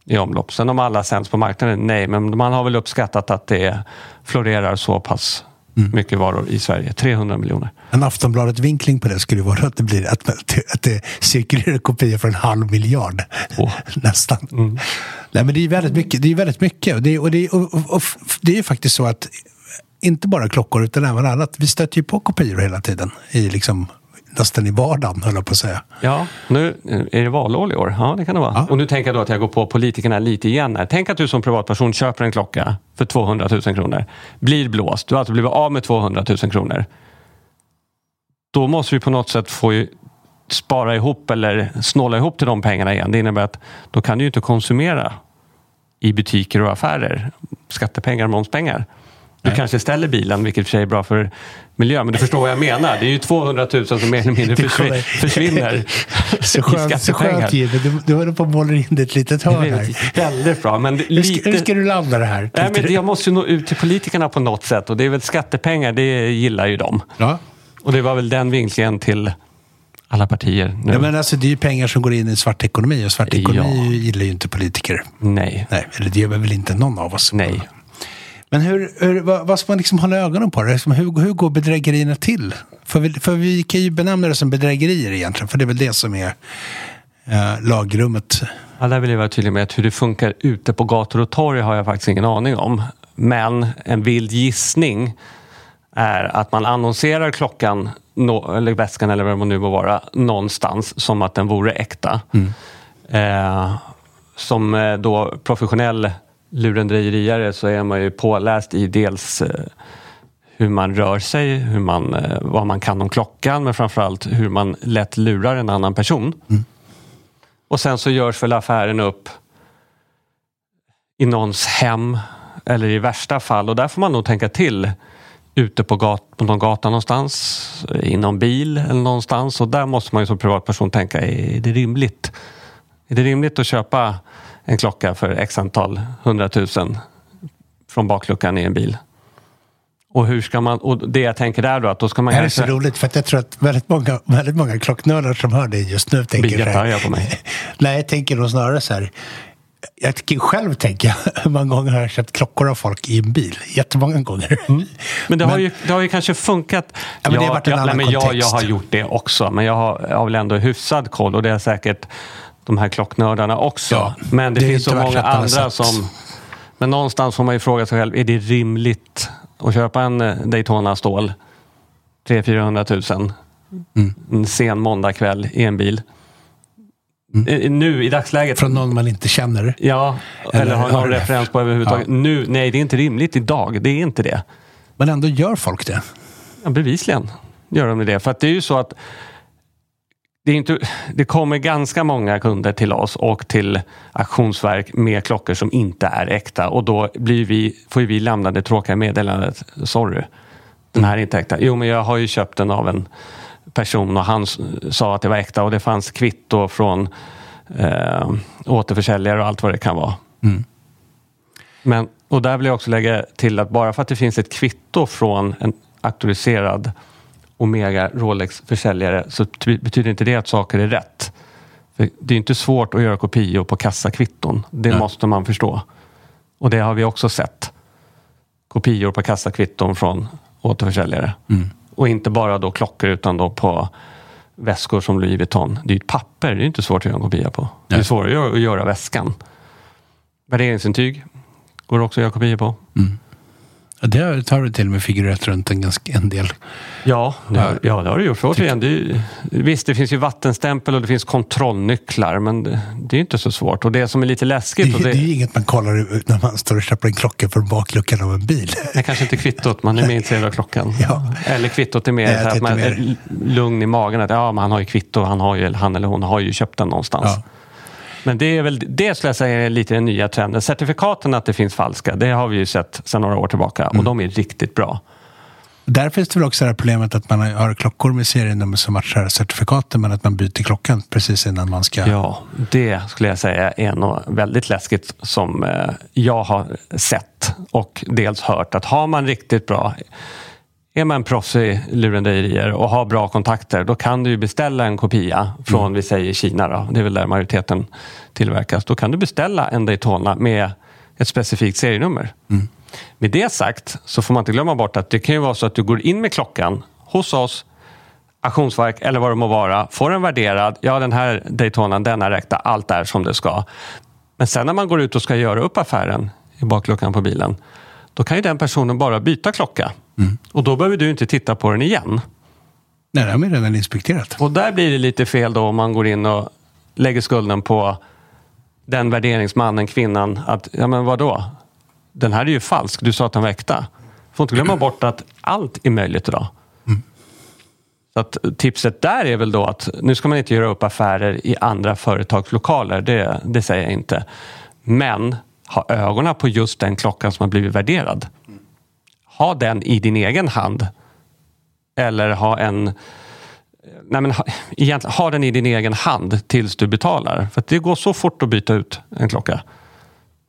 I omlopp. Sen om alla sänds på marknaden? Nej, men man har väl uppskattat att det florerar så pass mm. mycket varor i Sverige. 300 miljoner. En Aftonbladet-vinkling på det skulle vara att det, blir, att, att det cirkulerar kopior för en halv miljard. Oh. (laughs) Nästan. Mm. Nej, men det är väldigt mycket. Det är väldigt mycket. Och det, och det, och, och, och, det är faktiskt så att inte bara klockor utan även annat. Vi stöter ju på kopior hela tiden i liksom nästan i vardagen, höll jag på att säga. Ja, nu är det valår i år. Ja, det kan det vara. Ja. Och nu tänker jag då att jag går på politikerna lite igen. Här. Tänk att du som privatperson köper en klocka för 200 000 kronor. Blir blåst. Du har alltså blivit av med 200 000 kronor. Då måste vi på något sätt få spara ihop eller snåla ihop till de pengarna igen. Det innebär att då kan du inte konsumera i butiker och affärer. Skattepengar, momspengar. Du Nej. kanske ställer bilen, vilket i och för sig är bra för miljön. Men du förstår vad jag menar. Det är ju 200 000 som mer eller mindre försvinner, försvinner (laughs) så skönt, så skönt Jimmy. Du, du håller på att måla in ett litet hörn här. Väldigt bra. Men hur, ska, hur ska du landa det här? Nej, men jag måste ju nå ut till politikerna på något sätt. Och det är väl skattepengar, det gillar ju de. Ja. Och det var väl den vinklingen till alla partier. Nu. Ja, men alltså, det är ju pengar som går in i svart ekonomi och svart ekonomi ja. gillar ju inte politiker. Nej. Nej. Eller det gör väl inte någon av oss. Nej. Men hur, hur, vad, vad ska man liksom hålla ögonen på? Liksom, hur, hur går bedrägerierna till? För vi, för vi kan ju benämna det som bedrägerier egentligen, för det är väl det som är eh, lagrummet. Ja, där vill jag vara tydlig med att hur det funkar ute på gator och torg har jag faktiskt ingen aning om. Men en vild gissning är att man annonserar klockan, eller väskan eller vad det nu må vara, någonstans som att den vore äkta. Mm. Eh, som eh, då professionell lurendrejeriare så är man ju påläst i dels eh, hur man rör sig, hur man, eh, vad man kan om klockan men framförallt hur man lätt lurar en annan person. Mm. Och sen så görs väl affären upp i någons hem eller i värsta fall och där får man nog tänka till ute på, gat, på någon gata någonstans, i någon bil eller någonstans och där måste man ju som privatperson tänka, är det rimligt? Är det rimligt att köpa en klocka för x antal hundratusen från bakluckan i en bil. Och hur ska man, och det jag tänker där då att då ska man Det här kanske... är så roligt för att jag tror att väldigt många, väldigt många klocknördar som hör det just nu tänker Blir jättearga på mig. (laughs) Nej, jag tänker nog snarare så här. Jag kan själv tänka (laughs) hur många gånger har jag köpt klockor av folk i en bil? Jättemånga gånger. Mm. Men, det, men har ju, det har ju kanske funkat. Ja, men jag, det har varit en jag, annan nej, men jag, jag har gjort det också, men jag har, jag har väl ändå hyfsad koll och det är säkert de här klocknördarna också. Ja, men det, det finns så många andra som... Men någonstans får man ju fråga sig själv, är det rimligt och köpa en eh, Daytona stål. 300-400 000. Mm. En sen måndagkväll i en bil. Mm. Nu i dagsläget. Från någon man inte känner? Ja, eller, eller har någon referens på överhuvudtaget. Ja. Nu, nej, det är inte rimligt idag. Det är inte det. Men ändå gör folk det? Ja, bevisligen gör de det. För att det är ju så att det, är inte, det kommer ganska många kunder till oss och till auktionsverk med klockor som inte är äkta och då blir vi, får vi lämna det tråkiga meddelandet. Sorry, den här är inte äkta. Jo, men jag har ju köpt den av en person och han sa att det var äkta och det fanns kvitto från eh, återförsäljare och allt vad det kan vara. Mm. Men, och där vill jag också lägga till att bara för att det finns ett kvitto från en auktoriserad Omega Rolex-försäljare så betyder inte det att saker är rätt. För det är inte svårt att göra kopior på kassakvitton. Det Nej. måste man förstå. Och det har vi också sett. Kopior på kassakvitton från återförsäljare. Mm. Och inte bara då klockor utan då på väskor som Louis Vuitton. Det är ju ett papper, det är inte svårt att göra en kopia på. Nej. Det är svårare att göra väskan. Värderingsintyg går också att göra kopior på. Mm. Det har du till och med figurerat runt en, ganska, en del. Ja, det har, ja, det har du gjort. För återigen, det visst, det finns ju vattenstämpel och det finns kontrollnycklar, men det, det är inte så svårt. Och det som är lite läskigt... Det, det, det är inget man kollar när man står och köper en klocka från bakluckan av en bil. Det är kanske inte kvittot, man är mer intresserad av klockan. Ja. Eller kvittot är mer Nej, att man är lugn i magen. Att, ja, men han har ju kvitto, han, har ju, han eller hon har ju köpt den någonstans. Ja. Men det är väl det skulle jag säga är lite den nya trenden. Certifikaten att det finns falska, det har vi ju sett sedan några år tillbaka mm. och de är riktigt bra. Där finns det väl också det här problemet att man har klockor med serienummer som matchar certifikaten men att man byter klockan precis innan man ska... Ja, det skulle jag säga är något väldigt läskigt som eh, jag har sett och dels hört att har man riktigt bra är man proffs i lurendrejerier och har bra kontakter då kan du beställa en kopia från, mm. vi säger Kina, då, det är väl där majoriteten tillverkas. Då kan du beställa en Daytona med ett specifikt serienummer. Mm. Med det sagt så får man inte glömma bort att det kan ju vara så att du går in med klockan hos oss, auktionsverk eller vad det må vara, får den värderad, ja den här Daytonan den är räkta, allt är som det ska. Men sen när man går ut och ska göra upp affären i bakluckan på bilen, då kan ju den personen bara byta klocka. Mm. Och då behöver du inte titta på den igen. Nej, det har man redan inspekterat. Och där blir det lite fel då om man går in och lägger skulden på den värderingsmannen, kvinnan. Att, ja men vadå? Den här är ju falsk. Du sa att den var äkta. Får inte glömma bort att allt är möjligt idag. Mm. Så att tipset där är väl då att nu ska man inte göra upp affärer i andra företags lokaler. Det, det säger jag inte. Men ha ögonen på just den klockan som har blivit värderad ha den i din egen hand. Eller ha en... Nej men, egentligen, ha den i din egen hand tills du betalar. För det går så fort att byta ut en klocka.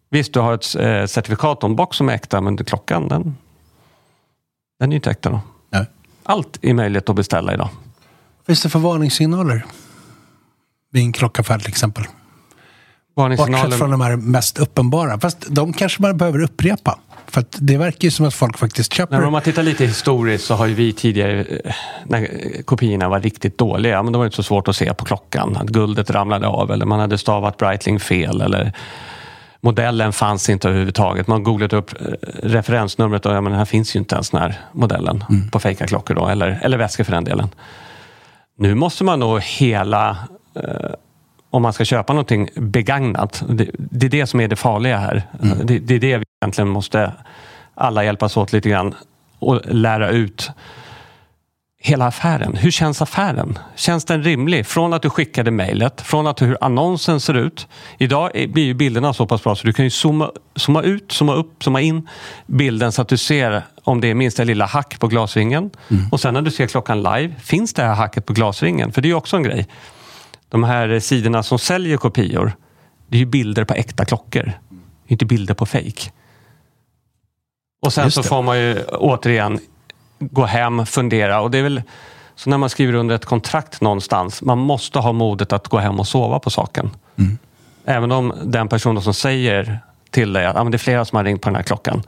Visst, du har ett eh, certifikat och en box som är äkta, men klockan den, den är inte äkta. Då. Nej. Allt är möjligt att beställa idag. Finns det för varningssignaler? Vid en klockaffär till exempel. Bortsett från de här mest uppenbara. Fast de kanske man behöver upprepa. För det verkar ju som att folk faktiskt köper... Men om man tittar lite historiskt så har ju vi tidigare, eh, när kopiorna var riktigt dåliga, men då var det inte så svårt att se på klockan. Att guldet ramlade av eller man hade stavat Breitling fel eller modellen fanns inte överhuvudtaget. Man googlade upp eh, referensnumret och ja, men här finns ju inte ens den här modellen mm. på fejka klockor då, eller, eller väskor för den delen. Nu måste man nog hela eh, om man ska köpa någonting begagnat. Det, det, är det som är det farliga här. Mm. Det, det, är det vi egentligen måste alla hjälpas åt lite grann och lära ut hela affären. Hur känns affären? Känns den rimlig? Från att du skickade mejlet, från att hur annonsen ser ut. Idag blir ju bilderna så pass bra så du kan ju zooma, zooma ut, zooma upp, zooma in bilden så att du ser om det är minsta lilla hack på glasringen. Mm. Och sen när du ser klockan live, finns det här hacket på glasringen? För det är ju också en grej de här sidorna som säljer kopior, det är ju bilder på äkta klockor. Inte bilder på fejk. Och sen så får man ju återigen gå hem, fundera och det är väl så när man skriver under ett kontrakt någonstans, man måste ha modet att gå hem och sova på saken. Mm. Även om den personen som säger till dig att ah, men det är flera som har ringt på den här klockan.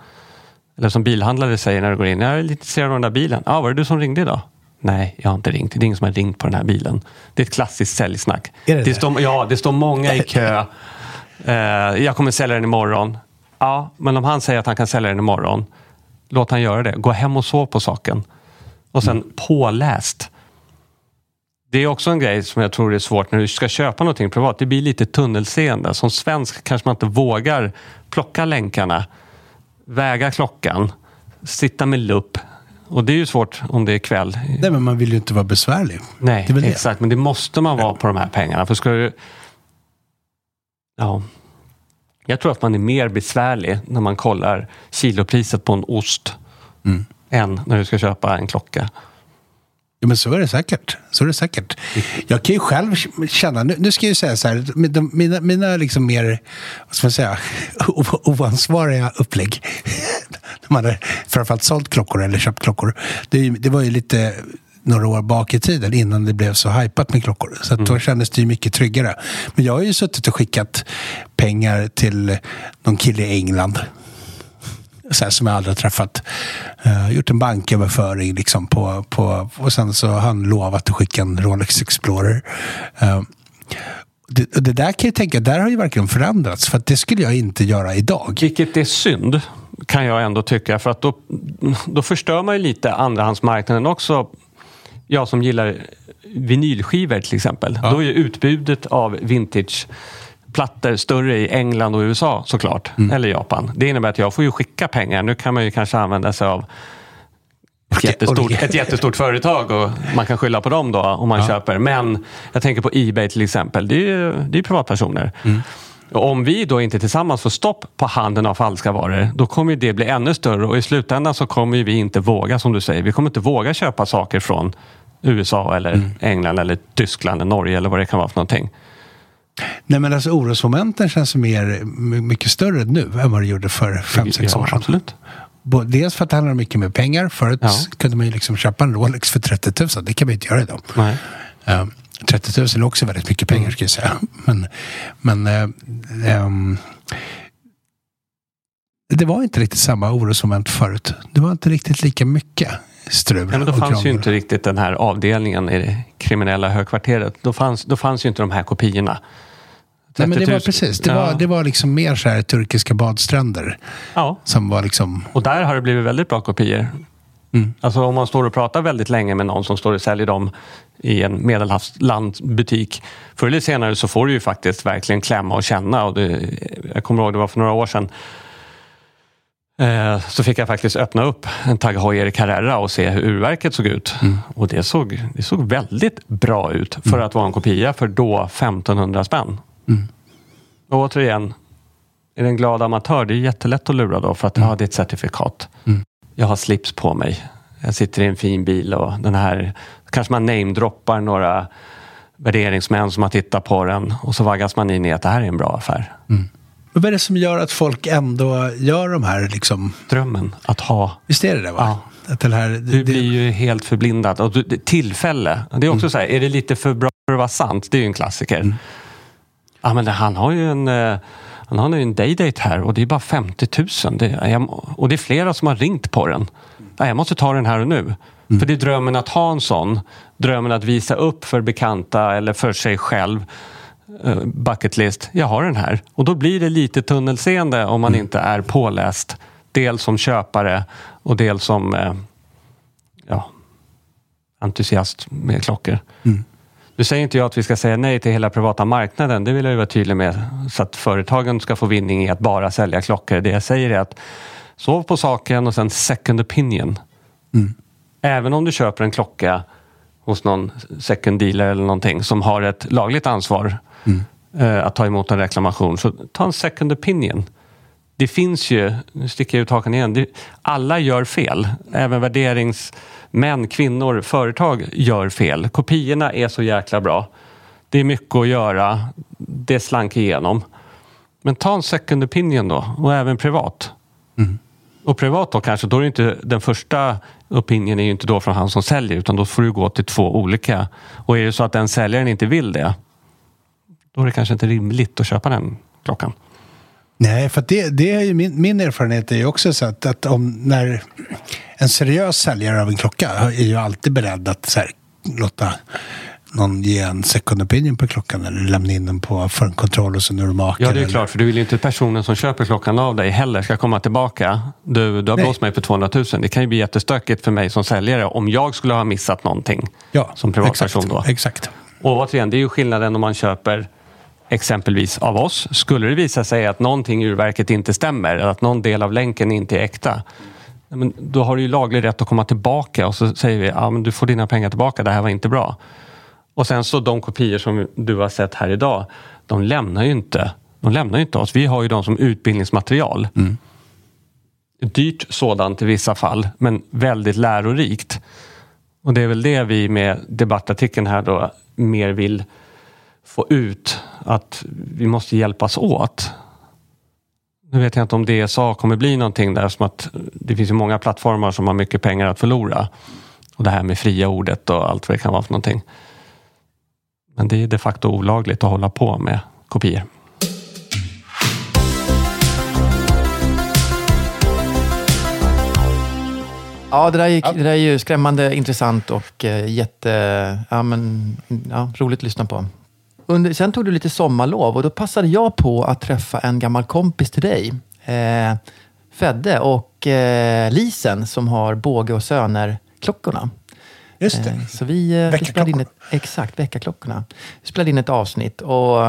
Eller som bilhandlare säger när du går in, jag är lite intresserad av den där bilen. Ja, ah, var det du som ringde idag? Nej, jag har inte ringt. Det är ingen som har ringt på den här bilen. Det är ett klassiskt säljsnack. Är det, det, står, ja, det står många i kö. Uh, jag kommer sälja den imorgon. Ja, men om han säger att han kan sälja den imorgon. låt han göra det. Gå hem och sov på saken. Och sen mm. påläst. Det är också en grej som jag tror är svårt när du ska köpa någonting privat. Det blir lite tunnelseende. Som svensk kanske man inte vågar plocka länkarna, väga klockan, sitta med lupp. Och det är ju svårt om det är kväll. Nej, men man vill ju inte vara besvärlig. Nej, exakt. Det. Men det måste man vara på de här pengarna. För ska du... Ja. Jag tror att man är mer besvärlig när man kollar kilopriset på en ost mm. än när du ska köpa en klocka. Ja, men så är det säkert. Så är det säkert. Jag kan ju själv känna, nu, nu ska jag ju säga så här, mina, mina liksom mer, vad ska man säga, oansvariga upplägg. (laughs) De hade framförallt sålt klockor eller köpt klockor. Det, det var ju lite några år bak i tiden innan det blev så hypat med klockor. Så mm. då kändes det ju mycket tryggare. Men jag har ju suttit och skickat pengar till någon kille i England så här, som jag aldrig har träffat. Uh, gjort en banköverföring liksom på, på, och sen så har han lovat att skicka en Rolex Explorer. Uh, det, det, där kan jag tänka, där har ju verkligen förändrats. För det skulle jag inte göra idag. Vilket är synd, kan jag ändå tycka. För att då, då förstör man ju lite andrahandsmarknaden också. Jag som gillar vinylskivor till exempel. Ja. Då är utbudet av vintage plattor större i England och USA såklart. Mm. Eller Japan. Det innebär att jag får ju skicka pengar. Nu kan man ju kanske använda sig av ett jättestort, ett jättestort företag och man kan skylla på dem då om man ja. köper. Men jag tänker på Ebay till exempel. Det är ju det är privatpersoner. Mm. Och om vi då inte tillsammans får stopp på handeln av falska varor, då kommer det bli ännu större och i slutändan så kommer vi inte våga, som du säger, vi kommer inte våga köpa saker från USA eller mm. England eller Tyskland eller Norge eller vad det kan vara för någonting. Nej men alltså orosmomenten känns mer, mycket större nu än vad det gjorde för 5-6 ja, år sedan. Absolut. Dels för att det handlar mycket mer pengar. Förut ja. kunde man ju liksom köpa en Rolex för 30 000. Det kan man inte göra idag. Nej. Uh, 30 000 är också väldigt mycket pengar mm. ska jag säga. (laughs) Men, men uh, um, det var inte riktigt samma orosmoment förut. Det var inte riktigt lika mycket strul. Ja, men då fanns ju inte riktigt den här avdelningen i det kriminella högkvarteret. Då fanns, då fanns ju inte de här kopiorna. Nej, men det var precis. Det, ja. var, det var liksom mer så här turkiska badstränder. Ja. Som var liksom... Och där har det blivit väldigt bra kopior. Mm. Alltså om man står och pratar väldigt länge med någon som står och säljer dem i en medelhavslandbutik. Förr eller senare så får du ju faktiskt verkligen klämma och känna. Och det, jag kommer ihåg det var för några år sedan. Eh, så fick jag faktiskt öppna upp en Tag Heuer Carrera och se hur urverket såg ut. Mm. Och det såg, det såg väldigt bra ut för mm. att vara en kopia för då 1500 spänn. Mm. Och återigen, är det en glad amatör, det är jättelätt att lura då för att mm. ja, det är ett certifikat. Mm. Jag har slips på mig. Jag sitter i en fin bil och den här, kanske man namedroppar några värderingsmän som har tittat på den och så vaggas man in i att det här är en bra affär. Mm. Men vad är det som gör att folk ändå gör de här liksom... Drömmen att ha. Visst är det det va? Ja. Att det här, det, du blir ju helt förblindad. Och du, tillfälle. Det är också mm. så här, är det lite för bra för att vara sant? Det är ju en klassiker. Mm. Ja, men han har ju en... Eh, han har ju en daydate här och det är bara 50 000. Det, jag, och det är flera som har ringt på den. Ja, jag måste ta den här och nu. Mm. För det är drömmen att ha en sån. Drömmen att visa upp för bekanta eller för sig själv. Uh, bucket list, jag har den här. Och då blir det lite tunnelseende om man mm. inte är påläst. Dels som köpare och dels som uh, ja, entusiast med klockor. Mm. Nu säger inte jag att vi ska säga nej till hela privata marknaden. Det vill jag ju vara tydlig med. Så att företagen ska få vinning i att bara sälja klockor. Det jag säger är att sov på saken och sen second opinion. Mm. Även om du köper en klocka hos någon second dealer eller någonting som har ett lagligt ansvar mm. eh, att ta emot en reklamation. Så ta en second opinion. Det finns ju, nu sticker jag ut hakan igen, det, alla gör fel. Även värderings män, kvinnor, företag gör fel. Kopiorna är så jäkla bra. Det är mycket att göra. Det slank igenom. Men ta en second opinion då och även privat. Mm. Och privat då kanske, då är det inte den första opinion är ju inte då från han som säljer utan då får du gå till två olika. Och är det så att den säljaren inte vill det, då är det kanske inte rimligt att köpa den klockan. Nej, för det, det är min, min erfarenhet är ju också så att, att om när en seriös säljare av en klocka är ju alltid beredd att här, låta någon ge en second opinion på klockan eller lämna in den på för en kontroll hos en urmakare. Ja, det är eller... klart. För du vill ju inte att personen som köper klockan av dig heller ska komma tillbaka. Du, du har blåst mig för 200 000. Det kan ju bli jättestökigt för mig som säljare om jag skulle ha missat någonting ja, som privatperson. Exakt, då. exakt. Och återigen, det är ju skillnaden om man köper exempelvis av oss. Skulle det visa sig att någonting i urverket inte stämmer, eller att någon del av länken inte är äkta, men då har du ju laglig rätt att komma tillbaka och så säger vi ja, men du får dina pengar tillbaka, det här var inte bra. Och sen så de kopior som du har sett här idag, de lämnar ju inte, de lämnar inte oss. Vi har ju dem som utbildningsmaterial. Mm. Dyrt sådant i vissa fall, men väldigt lärorikt. Och det är väl det vi med debattartikeln här då mer vill få ut. Att vi måste hjälpas åt. Nu vet jag inte om DSA kommer bli någonting där som att det finns ju många plattformar som har mycket pengar att förlora. Och det här med fria ordet och allt vad det kan vara för någonting. Men det är de facto olagligt att hålla på med kopior. Ja, det där, gick, det där är ju skrämmande intressant och eh, jätte, ja, men, ja, roligt att lyssna på. Under, sen tog du lite sommarlov och då passade jag på att träffa en gammal kompis till dig. Eh, Fedde och eh, Lisen som har Båge och Söner-klockorna. Just det. Eh, så vi, eh, vi spelade in ett, Exakt, väckarklockorna. Vi spelade in ett avsnitt och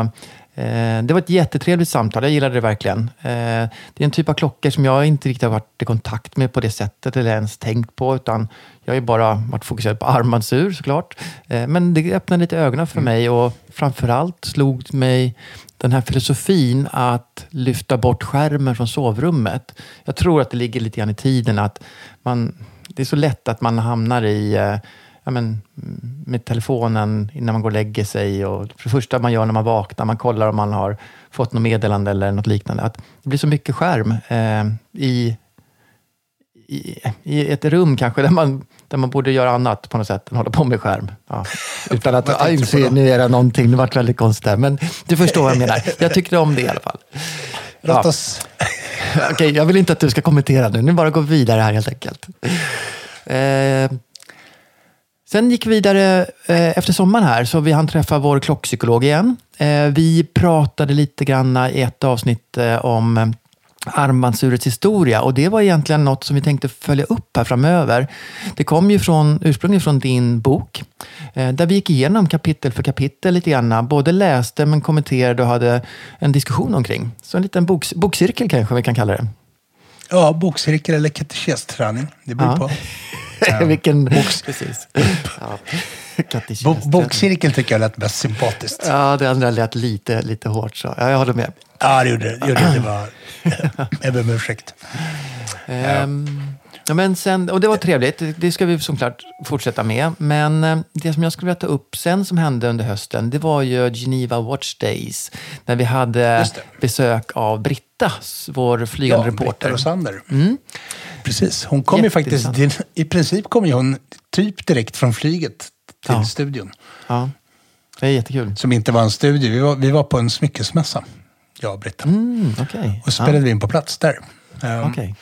eh, det var ett jättetrevligt samtal. Jag gillade det verkligen. Eh, det är en typ av klockor som jag inte riktigt har varit i kontakt med på det sättet eller ens tänkt på. Utan jag har ju bara varit fokuserad på armbandsur såklart. Eh, men det öppnade lite ögonen för mm. mig och framförallt slog mig den här filosofin att lyfta bort skärmen från sovrummet. Jag tror att det ligger lite grann i tiden att man, det är så lätt att man hamnar i eh, ja, men, med telefonen innan man går och lägger sig. Och för det första man gör när man vaknar, man kollar om man har fått något meddelande eller något liknande. Att det blir så mycket skärm eh, i, i, i, ett rum kanske där man, där man borde göra annat på något sätt än hålla på med skärm. Ja. (laughs) Utan att insinuera någonting. Det var väldigt konstigt där. Men du förstår vad jag menar. (laughs) Jag tyckte om det i alla fall. Låt oss... (laughs) Okej, okay, jag vill inte att du ska kommentera nu. Nu bara gå vidare här helt enkelt. Eh, Sen gick vi vidare eh, efter sommaren här, så vi hann träffa vår klockpsykolog igen. Eh, vi pratade lite grann i ett avsnitt eh, om armbandsurets historia och det var egentligen något som vi tänkte följa upp här framöver. Det kom ju från, ursprungligen från din bok eh, där vi gick igenom kapitel för kapitel lite grann. Både läste men kommenterade och hade en diskussion omkring. Så en liten boks, bokcirkel kanske vi kan kalla det. Ja, bokcirkel eller katekesträning. Det beror ja. på. (laughs) (laughs) Vilken... Box. Precis. Ja. Bo bokcirkel tycker jag lät mest sympatiskt. Ja, det andra lät lite, lite hårt. Så. Ja, jag håller med. Ja, det gjorde det. Gjorde det. var... (laughs) jag ber om ursäkt. Um, ja, men sen, och det var trevligt. Det ska vi såklart fortsätta med. Men eh, det som jag skulle vilja ta upp sen som hände under hösten, det var ju Geneva Watch Days. När vi hade besök av Britta, vår flygande ja, reporter. Britta Rosander. Mm. Precis. Hon kom ju faktiskt, i princip kom ju hon typ direkt från flyget till ja. studion. Ja, det är jättekul. Som inte var en studio. Vi var, vi var på en smyckesmässa, jag och Britta. Mm, okay. Och spelade ja. vi in på plats där. Um, okay.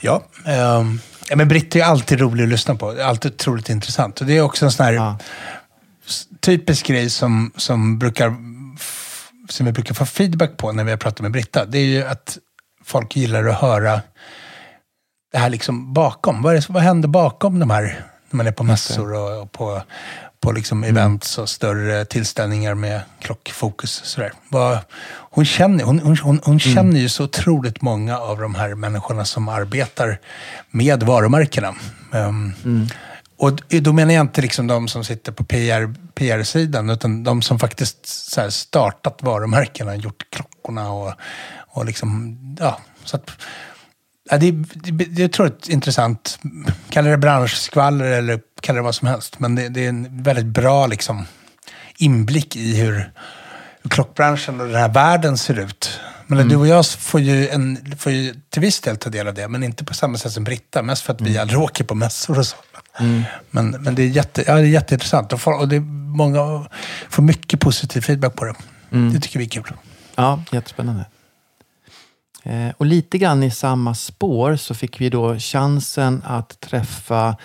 Ja, um, ja, men Britta är alltid rolig att lyssna på. Alltid otroligt intressant. Och det är också en sån här ja. typisk grej som, som, brukar, som vi brukar få feedback på när vi har pratat med Britta. Det är ju att folk gillar att höra det här liksom bakom. Vad, är vad händer bakom de här, när man är på mässor och, och på, på liksom mm. events och större tillställningar med klockfokus. Sådär. Vad, hon känner, hon, hon, hon, hon mm. känner ju så otroligt många av de här människorna som arbetar med varumärkena. Um, mm. Och då menar jag inte liksom de som sitter på PR, PR-sidan, utan de som faktiskt så startat varumärkena, gjort klockorna och, och liksom, ja. Så att, Ja, det, det, jag tror det är ett intressant, kalla det branschskvaller eller kalla det vad som helst. Men det, det är en väldigt bra liksom, inblick i hur, klockbranschen och den här världen ser ut. Men mm. du och jag får ju, en, får ju till viss del ta del av det, men inte på samma sätt som Britta. Mest för att mm. vi aldrig åker på mässor och så. Mm. Men, men det, är jätte, ja, det är jätteintressant och, får, och det många får mycket positiv feedback på det. Mm. Det tycker vi är kul. Ja, jättespännande. Eh, och lite grann i samma spår så fick vi då chansen att träffa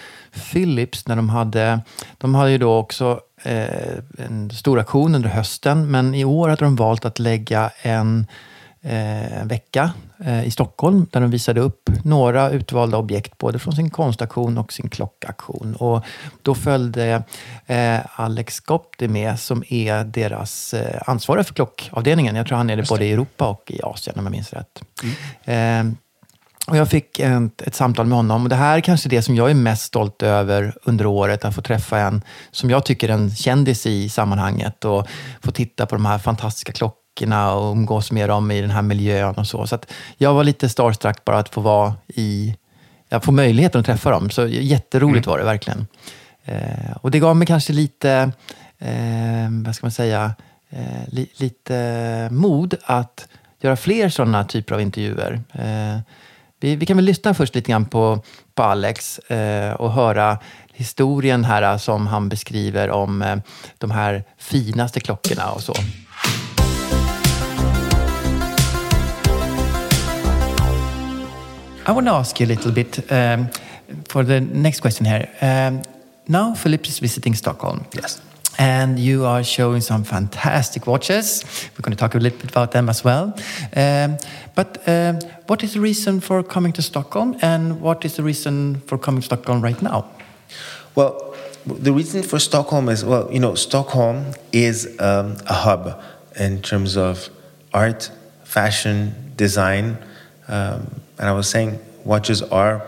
Philips när de hade, de hade ju då också eh, en stor aktion under hösten. Men i år hade de valt att lägga en eh, vecka eh, i Stockholm där de visade upp några utvalda objekt både från sin konstaktion och sin klockaktion. Och då följde eh, Alex Gopti med som är deras eh, ansvariga för klockavdelningen. Jag tror han är det både i Europa och i Asien om jag minns rätt. Mm. Och jag fick ett, ett, samtal med honom. Och det här är kanske det som jag är mest stolt över under året. Att få träffa en, som jag tycker, en kändis i sammanhanget. Och få titta på de här fantastiska klockorna och umgås med dem i den här miljön och så. Så att jag var lite starstruck bara att få vara i, ja, få möjligheten att träffa dem. Så jätteroligt mm. var det verkligen. Eh, och det gav mig kanske lite, eh, vad ska man säga, eh, li, lite mod att göra fler sådana typer av intervjuer. Eh, vi, vi, kan väl lyssna först lite grann på, på Alex eh, och höra historien här som han beskriver om eh, de här finaste klockorna och så. I want to ask you a little bit um, for the next question here. Um, now Philips is visiting Stockholm. Yes. and you are showing some fantastic watches. We're going to talk a little bit about them as well. Um, but uh, what is the reason for coming to Stockholm, and what is the reason for coming to Stockholm right now? Well, the reason for Stockholm is well, you know, Stockholm is um, a hub in terms of art, fashion, design, um, and I was saying watches are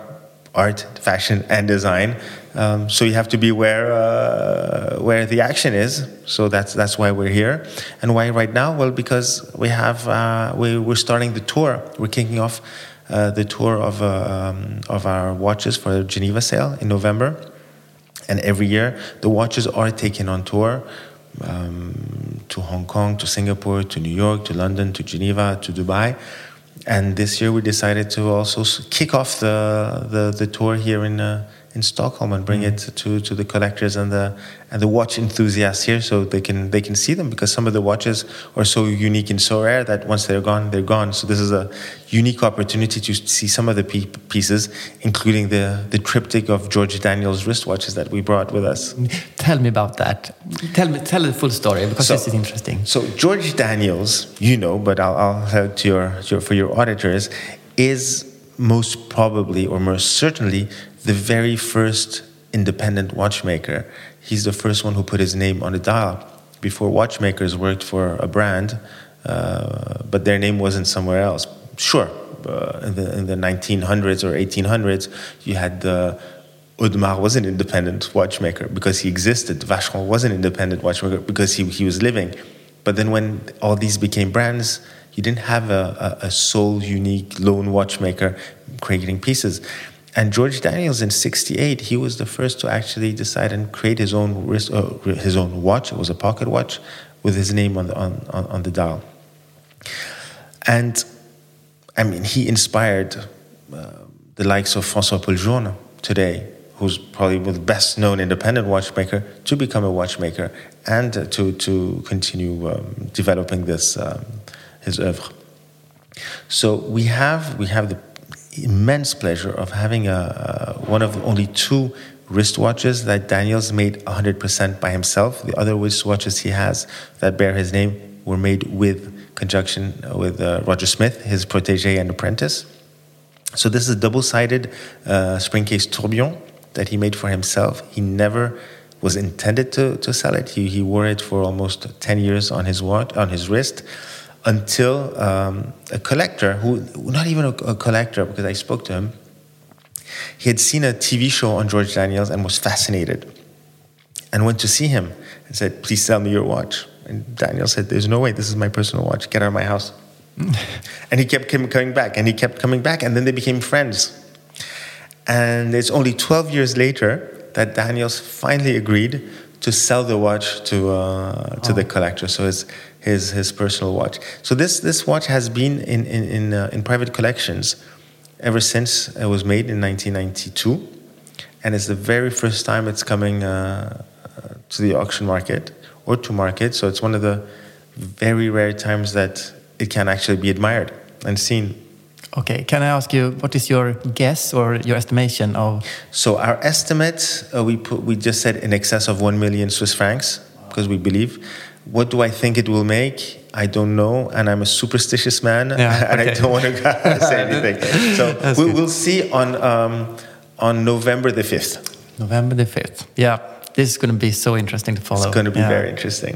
art, fashion, and design. Um, so you have to be where uh, where the action is. So that's that's why we're here. And why right now? Well, because we have uh, we we're starting the tour. We're kicking off uh, the tour of uh, um, of our watches for the Geneva sale in November. And every year the watches are taken on tour. Um, to Hong Kong, to Singapore, to New York, to London, to Geneva, to Dubai, and this year we decided to also kick off the the, the tour here in uh, in Stockholm and bring mm. it to, to the collectors and the and the watch enthusiasts here so they can they can see them because some of the watches are so unique and so rare that once they're gone they're gone. So this is a unique opportunity to see some of the pieces including the the triptych of George Daniels wristwatches that we brought with us. Tell me about that. Tell me tell the full story because so, this is interesting. so George Daniels you know but I'll, I'll have to your, your for your auditors is most probably or most certainly the very first independent watchmaker. He's the first one who put his name on the dial. Before watchmakers worked for a brand, uh, but their name wasn't somewhere else. Sure, uh, in, the, in the 1900s or 1800s, you had the Audemars was an independent watchmaker because he existed. Vacheron was an independent watchmaker because he, he was living. But then when all these became brands, you didn't have a, a, a sole, unique, lone watchmaker creating pieces. And George Daniels in '68, he was the first to actually decide and create his own wrist, uh, his own watch. It was a pocket watch with his name on the on, on, on the dial. And I mean, he inspired uh, the likes of François Paul today, who's probably the best known independent watchmaker, to become a watchmaker and to to continue um, developing this um, his oeuvre. So we have we have the immense pleasure of having a, one of only two wristwatches that Daniels made 100% by himself. The other wristwatches he has that bear his name were made with conjunction with uh, Roger Smith, his protege and apprentice. So this is a double-sided uh, spring case tourbillon that he made for himself. He never was intended to, to sell it. He, he wore it for almost 10 years on his watch, on his wrist until um, a collector, who not even a, a, collector, because I spoke to him, he had seen a TV show on George Daniels and was fascinated, and went to see him and said, "Please sell me your watch." And Daniel said, "There's no way. This is my personal watch. Get out of my house." (laughs) and he kept coming back, and he kept coming back, and then they became friends. And it's only 12 years later that Daniels finally agreed to sell the watch to uh, to oh. the collector. So it's his his personal watch. So this this watch has been in in in, uh, in private collections ever since it was made in 1992, and it's the very first time it's coming uh, to the auction market or to market. So it's one of the very rare times that it can actually be admired and seen. Okay, can I ask you what is your guess or your estimation of? So our estimate, uh, we put, we just said in excess of one million Swiss francs because we believe. What do I think it will make? I don't know, and I'm a superstitious man, Yeah, (laughs) and I don't want to (laughs) say anything. (laughs) So That's we, good. we'll see on um, on November the fifth. November the 5th. Yeah, this is going to be so interesting to follow. It's going to be Yeah. very interesting.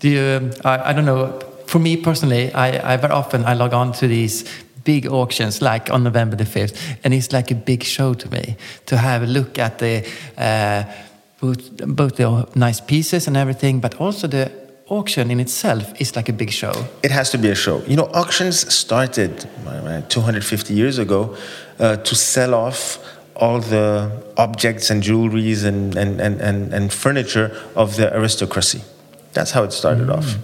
Do you, um, I, I don't know, for me personally, I, I very often I log on to these big auctions like on November the 5th and it's like a big show to me to have a look at the uh, both, both the nice pieces and everything but also the auction in itself is like a big show. It has to be a show. You know, auctions started uh, 250 years ago uh, to sell off all the objects and jewelries and, and, and, and, and furniture of the aristocracy. That's how it started off.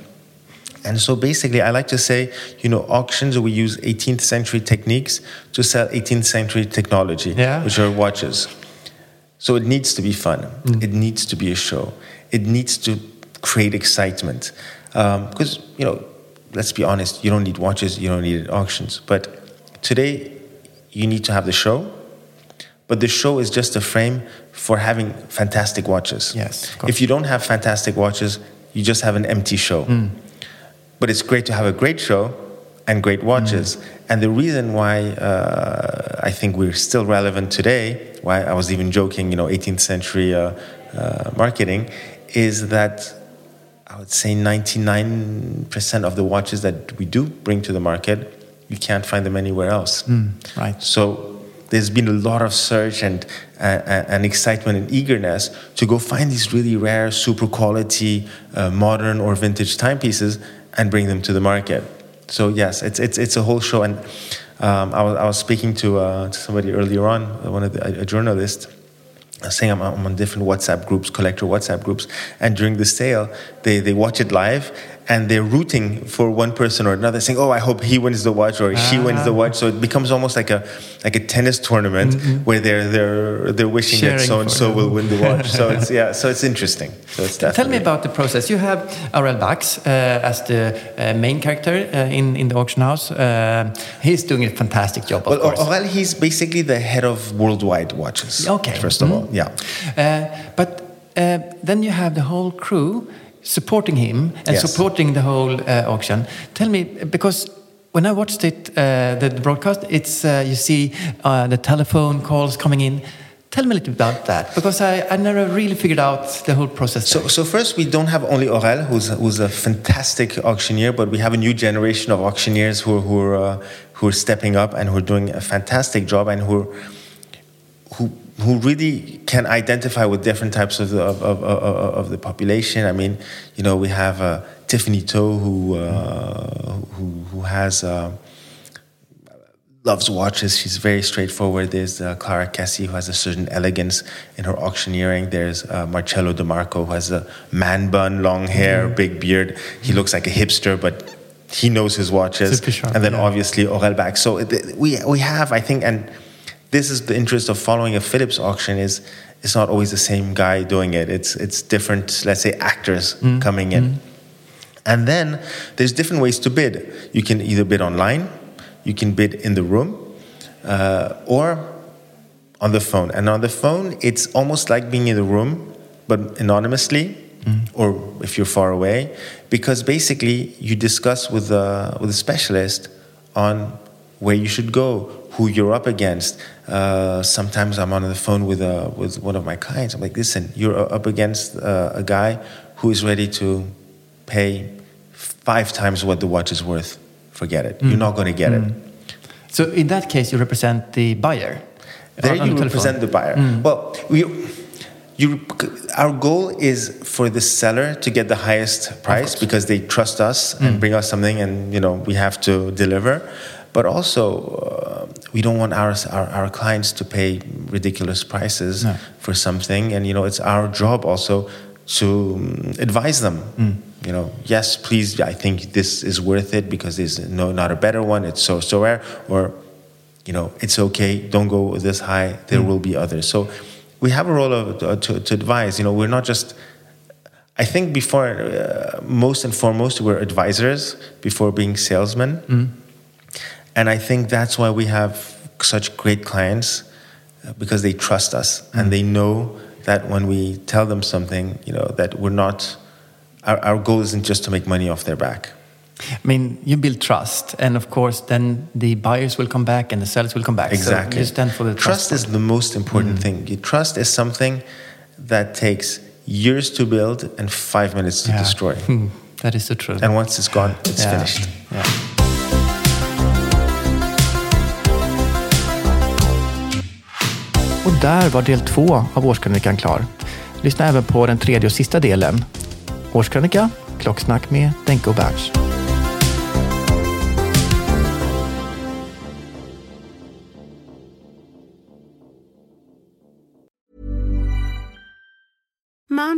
And so basically, I like to say, you know, auctions, we use 18th century techniques to sell 18th century technology, Yeah. which are watches. So it needs to be fun. It needs to be a show. It needs to create excitement. Because, you know, let's be honest, you don't need watches, you don't need auctions. But today, you need to have the show. But the show is just a frame for having fantastic watches. Yes. If you don't have fantastic watches, you just have an empty show. But it's great to have a great show and great watches. And the reason why uh, I think we're still relevant today, why I was even joking, you know, 18th century uh, uh, marketing, is that I would say 99% of the watches that we do bring to the market, you can't find them anywhere else. right. So there's been a lot of search and, uh, and excitement and eagerness to go find these really rare, super quality, uh, modern or vintage timepieces and bring them to the market. So yes, it's it's it's a whole show. And um, I was I was speaking to, uh, to somebody earlier on, one of the, a journalist. Saying I'm, I'm on different WhatsApp groups, collector WhatsApp groups, and during the sale, they, they watch it live and they're rooting for one person or another, saying, "Oh, I hope he wins the watch or she wins the watch." So it becomes almost like a like a tennis tournament where they're they're they're wishing Sharing that so and so will win the watch. So (laughs) it's yeah, so it's interesting. So it's Tell me about the process. You have Aurel Bax uh, as the uh, main character uh, in, in the auction house. Uh, he's doing a fantastic job, of Well, course. Aurel, he's basically the head of worldwide watches. Okay. First of Mm. all, yeah. Uh, but uh, then you have the whole crew supporting him and Yes. supporting the whole uh, auction. Tell me, because when I watched it, uh, the, the broadcast, it's uh, you see uh, the telephone calls coming in. Tell me a little bit about that, because I, I never really figured out the whole process. So, so first, we don't have only Aurel, who's, who's a fantastic auctioneer, but we have a new generation of auctioneers who, who, are, uh, who are stepping up and who are doing a fantastic job and who, are- who, really can identify with different types of the, of, of, of, of the population. I mean, you know, we have uh, Tiffany Toe, who, uh, who, who has. Uh, loves watches. She's very straightforward. There's uh, Clara Cassie, who has a certain elegance in her auctioneering. There's uh, Marcello DeMarco, who has a man bun, long hair, big beard. He looks like a hipster, but he knows his watches. Sharp, and then yeah. obviously Aurel Back. So it- we, we have, I think, and this is the interest of following a Phillips auction is it's not always the same guy doing it. It's, it's different, let's say, actors mm-hmm. coming in. Mm-hmm. And then there's different ways to bid. You can either bid online, you can bid in the room, uh, or on the phone. And on the phone, it's almost like being in the room, but anonymously, mm-hmm. or if you're far away, because basically you discuss with the with a specialist on where you should go, who you're up against. Uh, sometimes I'm on the phone with a, with one of my clients. I'm like, listen, you're up against uh, a guy who is ready to pay five times what the watch is worth. Forget it. You're mm. not going to get it. Mm. so in that case, you represent the buyer. Uh, there on- on you the represent the buyer. Mm. Well, we, you, our goal is for the seller to get the highest price because they trust us and bring us something, and you know we have to deliver. But also, uh, we don't want our, our our clients to pay ridiculous prices No. for something, and you know it's our job also to um, advise them. You know, yes, please. I think this is worth it because there's no not a better one. It's so so rare, or you know, it's okay. Don't go this high. There will be others. So we have a role of, uh, to, to advise. You know, we're not just. I think before, uh, most and foremost, we're advisors before being salesmen. And I think that's why we have such great clients uh, because they trust us mm. and they know that when we tell them something, you know, that we're not, our, our goal isn't just to make money off their back. I mean, you build trust, and of course, then the buyers will come back and the sellers will come back. Exactly. So you stand for the trust. Trust is the most important mm. thing. Trust is something that takes years to build and five minutes to yeah. destroy. (laughs) That is the truth. And once it's gone, it's yeah. finished. Yeah. Och där var del två av årskrönikan klar. Lyssna även på den tredje och sista delen. Årskrönika, klocksnack med Denke och Berns.